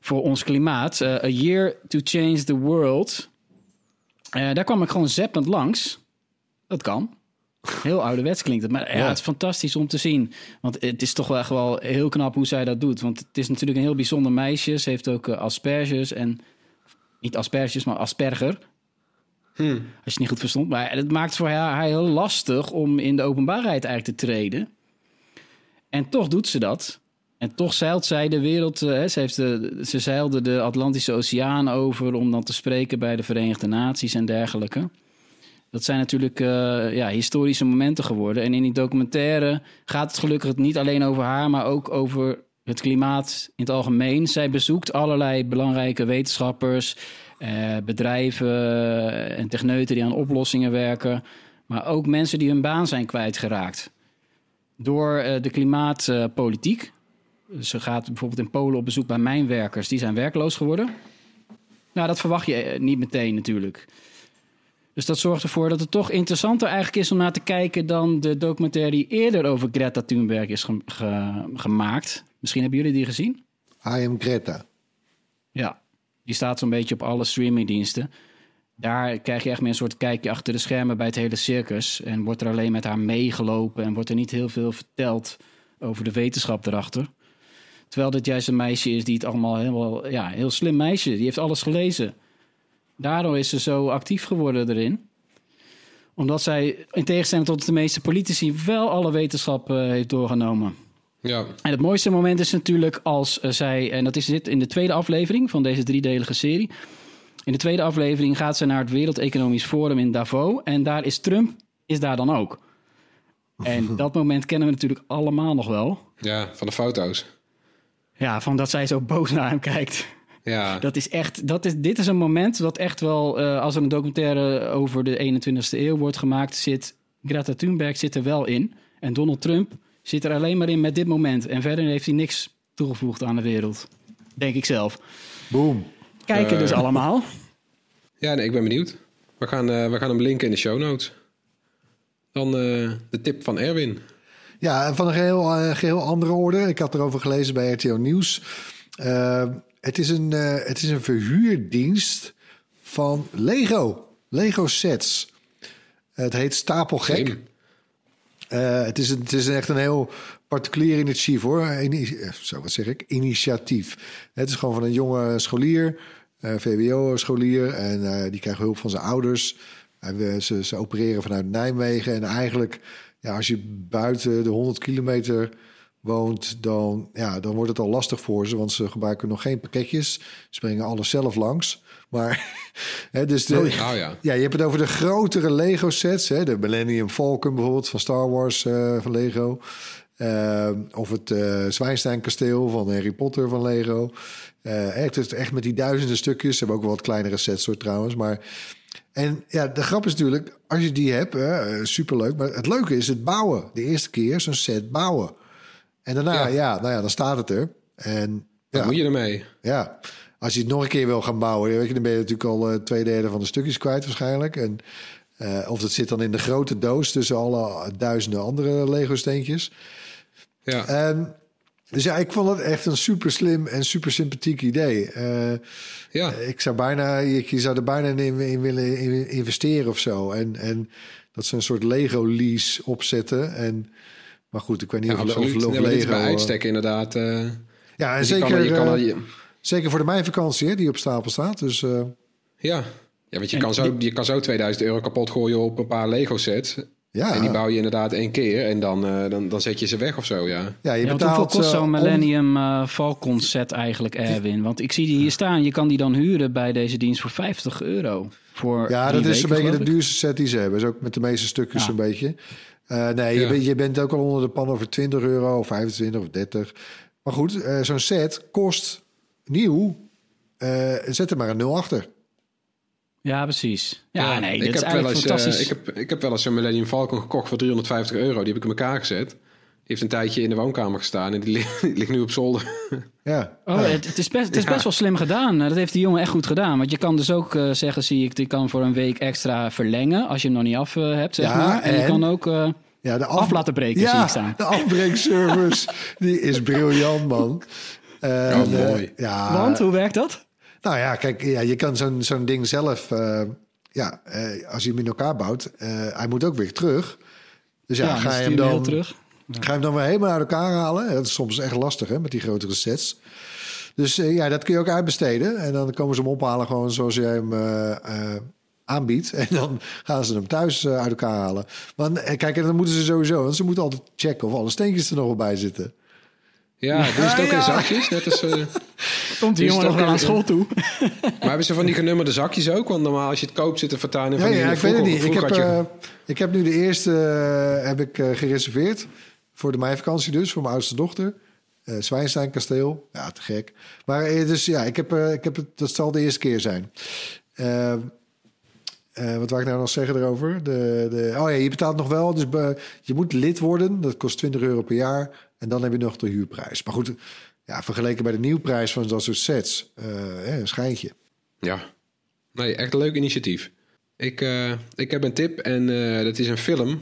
voor ons klimaat. A Year to Change the World. daar kwam ik gewoon zeppend langs. Dat kan. Heel ouderwets klinkt het. Maar ja, het is fantastisch om te zien. Want het is toch wel echt wel heel knap hoe zij dat doet. Want het is natuurlijk een heel bijzonder meisje. Ze heeft ook uh, asperges en... Niet asperges, maar asperger. Hmm. Als je het niet goed verstond. Maar het maakt voor haar, heel lastig om in de openbaarheid eigenlijk te treden. En toch doet ze dat. En toch zeilt zij de wereld. Uh, ze, heeft de, ze zeilde de Atlantische Oceaan over om dan te spreken bij de Verenigde Naties en dergelijke. Dat zijn natuurlijk uh, ja, historische momenten geworden. En in die documentaire gaat het gelukkig niet alleen over haar, maar ook over het klimaat in het algemeen. Zij bezoekt allerlei belangrijke wetenschappers, eh, bedrijven en techneuten die aan oplossingen werken. Maar ook mensen die hun baan zijn kwijtgeraakt door de klimaatpolitiek. Ze gaat bijvoorbeeld in Polen op bezoek bij mijnwerkers, die zijn werkloos geworden. Nou, dat verwacht je niet meteen natuurlijk. Dus dat zorgt ervoor dat het toch interessanter eigenlijk is om naar te kijken dan de documentaire die eerder over Greta Thunberg is gemaakt. Misschien hebben jullie die gezien? I am Greta. Ja, die staat zo'n beetje op alle streamingdiensten. Daar krijg je echt meer een soort kijkje achter de schermen bij het hele circus. En wordt er alleen met haar meegelopen en wordt er niet heel veel verteld over de wetenschap erachter. Terwijl dit juist een meisje is die het allemaal helemaal, ja, heel slim meisje. Die heeft alles gelezen. Daardoor is ze zo actief geworden erin. Omdat zij, in tegenstelling tot de meeste politici, wel alle wetenschap uh, heeft doorgenomen. Ja. En het mooiste moment is natuurlijk als uh, zij, en dat is dit in de tweede aflevering van deze driedelige serie. In de tweede aflevering gaat ze naar het Wereld Economisch Forum in Davos. En daar is Trump, is daar dan ook. En dat moment kennen we natuurlijk allemaal nog wel. Ja, van de foto's. Ja, van dat zij zo boos naar hem kijkt. Ja. Dat is echt, dat is, dit is een moment dat echt wel, uh, als er een documentaire over de 21ste eeuw wordt gemaakt, zit Greta Thunberg zit er wel in. En Donald Trump zit er alleen maar in met dit moment. En verder heeft hij niks toegevoegd aan de wereld. Denk ik zelf. Boom. Kijken uh, dus allemaal. Ja, nee, ik ben benieuwd. We gaan, uh, we gaan hem linken in de show notes. Dan de tip van Erwin. Ja, van een geheel, geheel andere orde. Ik had erover gelezen bij RTO Nieuws. Het is een, uh, het is een verhuurdienst van Lego. Lego sets. Het heet Stapelgek. Uh, het, is een, het is echt een heel particulier initiatief hoor. Eh, zo, wat zeg ik? Initiatief. Het is gewoon van een jonge scholier, uh, VWO-scholier. En uh, die krijgt hulp van zijn ouders. En ze, ze opereren vanuit Nijmegen. En eigenlijk, ja, als je buiten de 100 kilometer woont, dan, ja, dan wordt het al lastig voor ze, want ze gebruiken nog geen pakketjes. Ze brengen alles zelf langs. Maar, hè, dus de, oh, ja. ja, je hebt het over de grotere Lego sets. Hè, de Millennium Falcon bijvoorbeeld van Star Wars uh, van Lego. Uh, of het uh, Zwijnstein kasteel van Harry Potter van Lego. echt, echt met die duizenden stukjes. Ze hebben ook wel wat kleinere sets soort trouwens. Maar en ja, de grap is natuurlijk, als je die hebt, superleuk. Maar het leuke is het bouwen. De eerste keer zo'n set bouwen. En daarna, ja. nou ja, dan staat het er. En dan moet je ermee. Ja, als je het nog een keer wil gaan bouwen, weet je, dan ben je natuurlijk al uh, twee derde van de stukjes kwijt waarschijnlijk. En uh, of dat zit dan in de grote doos tussen alle duizenden andere Lego steentjes. Ja. En, dus ja, ik vond het echt een super slim en super sympathiek idee. Uh, ja. Ik zou bijna, je, zou er bijna in, in willen investeren of zo. En, en dat ze een soort Lego lease opzetten. En maar goed, ik weet niet ja, of, of, of ja, Lego... bij uitstek inderdaad. Uh, ja, en dus zeker, kan, je kan, je... zeker voor de meivakantie hè, die op stapel staat. Dus, uh... Ja, ja want je kan, zo, je kan zo 2000 euro kapot gooien op een paar Lego sets. Ja. En die bouw je inderdaad één keer en dan, uh, dan, dan zet je ze weg of zo, ja. Ja, je ja, betaalt... Hoeveel kost zo'n Millennium uh, Falcon set eigenlijk, Erwin? Want ik zie die hier staan. Je kan die dan huren bij deze dienst voor 50 euro. Voor ja, dat is een beetje de duurste set die ze hebben. is ook met de meeste stukjes ja. een beetje. Uh, nee, ja. je, bent, je, bent ook al onder de pan over 20 euro, of 25 of 30. Maar goed, uh, zo'n set kost nieuw. Uh, zet er maar een 0 achter. Ja, precies. Ja, ja nee, ik heb, wel eens, ik, heb, ik heb wel eens een Millennium Falcon gekocht voor 350 euro. Die heb ik in elkaar gezet. heeft een tijdje in de woonkamer gestaan en die, ligt, die ligt nu op zolder. Ja. Oh, het, het is, best, het is best wel slim gedaan. Dat heeft die jongen echt goed gedaan. Want je kan dus ook eh, zeggen, zie ik, die kan voor een week extra verlengen als je hem nog niet af eh, hebt, zeg Ja, maar. En, je en- kan ook eh, Ja, de af laten breken, ja, zie ik staan. de afbreekservice, die is briljant, man. En, Oh, eh, mooi. ja, Want, hoe werkt dat? Nou ja, kijk, ja, je kan zo'n zo'n ding zelf... eh, ja, eh, als je hem in elkaar bouwt, eh, hij moet ook weer terug. Dus ja, dan ga je hem dan... terug. Ga je hem dan weer helemaal uit elkaar halen? Dat is soms echt lastig, hè, met die grotere sets. Dus ja, dat kun je ook uitbesteden. En dan komen ze hem ophalen gewoon zoals jij hem aanbiedt. En dan gaan ze hem thuis uit elkaar halen. Eh, kijk, en dan moeten ze sowieso... Want ze moeten altijd checken of alle steentjes er nog wel bij zitten. Ja, doen ze het ook in zakjes? Net als, eh, Komt die Is jongen nog ook wel aan een- school toe? maar hebben ze van die genummerde zakjes ook? Want normaal als je het koopt zit er fortuin in Ja, van die... ja, ik weet het niet. Ik heb, je- eh, ik heb nu de eerste eh, heb ik, gereserveerd. Voor de meivakantie dus, voor mijn oudste dochter. Eh Zwijnstein kasteel. Ja, te gek. Maar dus ja, ik heb, ik heb het, dat zal de eerste keer zijn. Wat wou ik nou nog zeggen erover? De, de, oh ja, je betaalt nog wel. Dus je moet lid worden. Dat kost 20 euro per jaar. En dan heb je nog de huurprijs. Maar goed, ja, vergeleken bij de nieuwprijs van dat soort sets. eh, een schijntje. Ja. Nee, echt een leuk initiatief. Ik, eh, ik heb een tip en eh, dat is een film.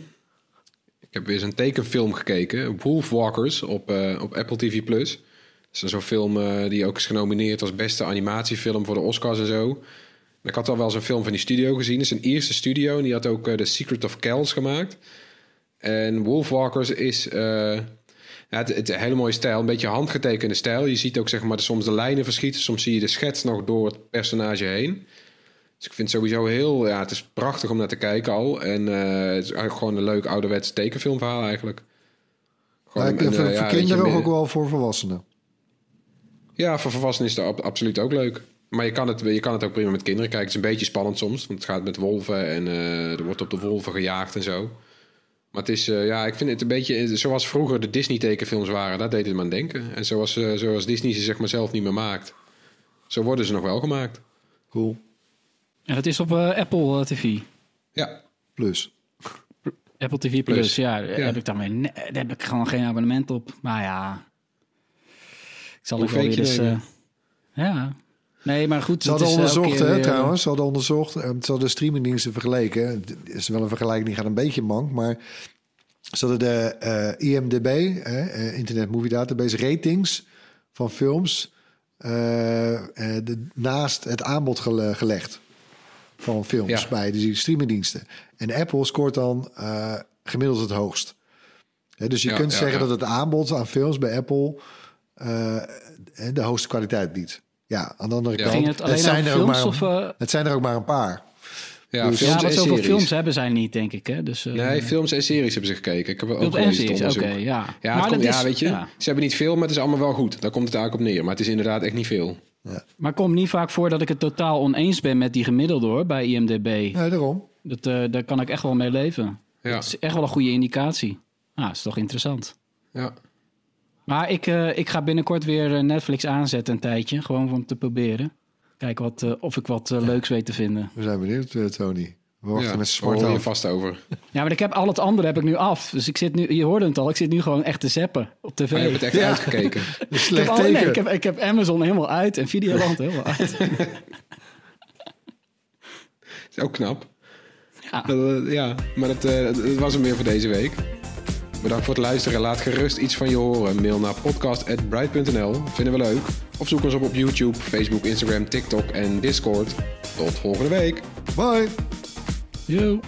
Ik heb weer eens een tekenfilm gekeken. Wolfwalkers op, op Apple TV+. Plus. Dat is zo'n film die ook is genomineerd als beste animatiefilm voor de Oscars en zo. Ik had al wel eens een film van die studio gezien. Het is een eerste studio en die had ook The Secret of Kells gemaakt. En Wolfwalkers is... ja, het, het is een hele mooie stijl, een beetje handgetekende stijl. Je ziet ook zeg maar, soms de lijnen verschieten. Soms zie je de schets nog door het personage heen. Dus ik vind het sowieso heel... Ja, het is prachtig om naar te kijken al. En eh, het is eigenlijk gewoon een leuk ouderwets tekenfilmverhaal eigenlijk. Gewoon een, voor, eh, ja, voor kinderen meer- ook wel voor volwassenen. Ja, voor volwassenen is het ab- absoluut ook leuk. Maar je kan, het, je kan het ook prima met kinderen kijken. Het is een beetje spannend soms. Want het gaat met wolven en eh, er wordt op de wolven gejaagd en zo. Maar het is, eh, ja, ik vind het een beetje zoals vroeger de Disney-tekenfilms waren. Daar deed het me aan denken. En zoals, eh, zoals Disney ze zeg maar zelf niet meer maakt. Zo worden ze nog wel gemaakt. Cool. En dat is op eh, Apple eh, TV. Ja, Plus. Apple TV Plus, Plus. ja, daar Ja. heb ik ne- daar heb ik gewoon geen abonnement op. Maar ja, ik zal Hoe ook wel weer eens... eh, ja, nee, maar goed. Ze hadden elke onderzocht, hè, weer- trouwens. Ze hadden onderzocht. eh, Ze hadden streamingdiensten vergeleken. Het is wel een vergelijking, die gaat een beetje mank. Maar ze hadden de eh, IMDB, eh, Internet Movie Database, ratings van films eh, eh, de- naast het aanbod gele- gelegd. Van films Ja. bij die streamingdiensten. En Apple scoort dan eh, gemiddeld het hoogst. Dus je Ja, kunt ja, zeggen dat het aanbod aan films bij Apple eh, de hoogste kwaliteit biedt. Ja, aan de andere Ja. kant. Ging het alleen zijn er ook maar, of... eh, het zijn er ook maar een paar. ja Dus- films ja, wat en zoveel series. films hebben zij niet, denk ik. Hè? Dus, eh, Nee, films en series hebben ze gekeken. Ik heb ook en series, oké, ja. Ja, Maar komt, dat ja, is- weet je. ja. Ze hebben niet veel, maar het is allemaal wel goed. Daar komt het eigenlijk op neer. Maar het is inderdaad echt niet veel. Maar het komt niet vaak voor dat ik het totaal oneens ben met die gemiddelde hoor, bij IMDB. Nee, daarom. Dat, eh, daar kan ik echt wel mee leven. Ja. Dat is echt wel een goede indicatie. Ah, is toch interessant. Ja. Maar ik, eh, ik ga binnenkort weer eh, Netflix aanzetten een tijdje. Gewoon om te proberen. Kijken wat, eh, of ik wat leuks weet te vinden. We zijn benieuwd, Tony. We wachten ja, met hoor je vast over. Ja, maar ik heb al het andere heb ik nu af. Dus ik zit nu, je hoorde het al, ik zit nu gewoon echt te zappen op tv. Maar je hebt het echt Ja. uitgekeken. Een ik, heb slecht al- teken. nee, ik, heb, ik heb Amazon helemaal uit en Videoland helemaal uit. is ook knap. Ja. Dat, ja, maar dat, eh, dat was hem weer voor deze week. Bedankt voor het luisteren. Laat gerust iets van je horen. Mail naar podcast.bright.nl. Vinden we leuk. Of zoek ons op op YouTube, Facebook, Instagram, TikTok en Discord. Tot volgende week. Bye. Yo.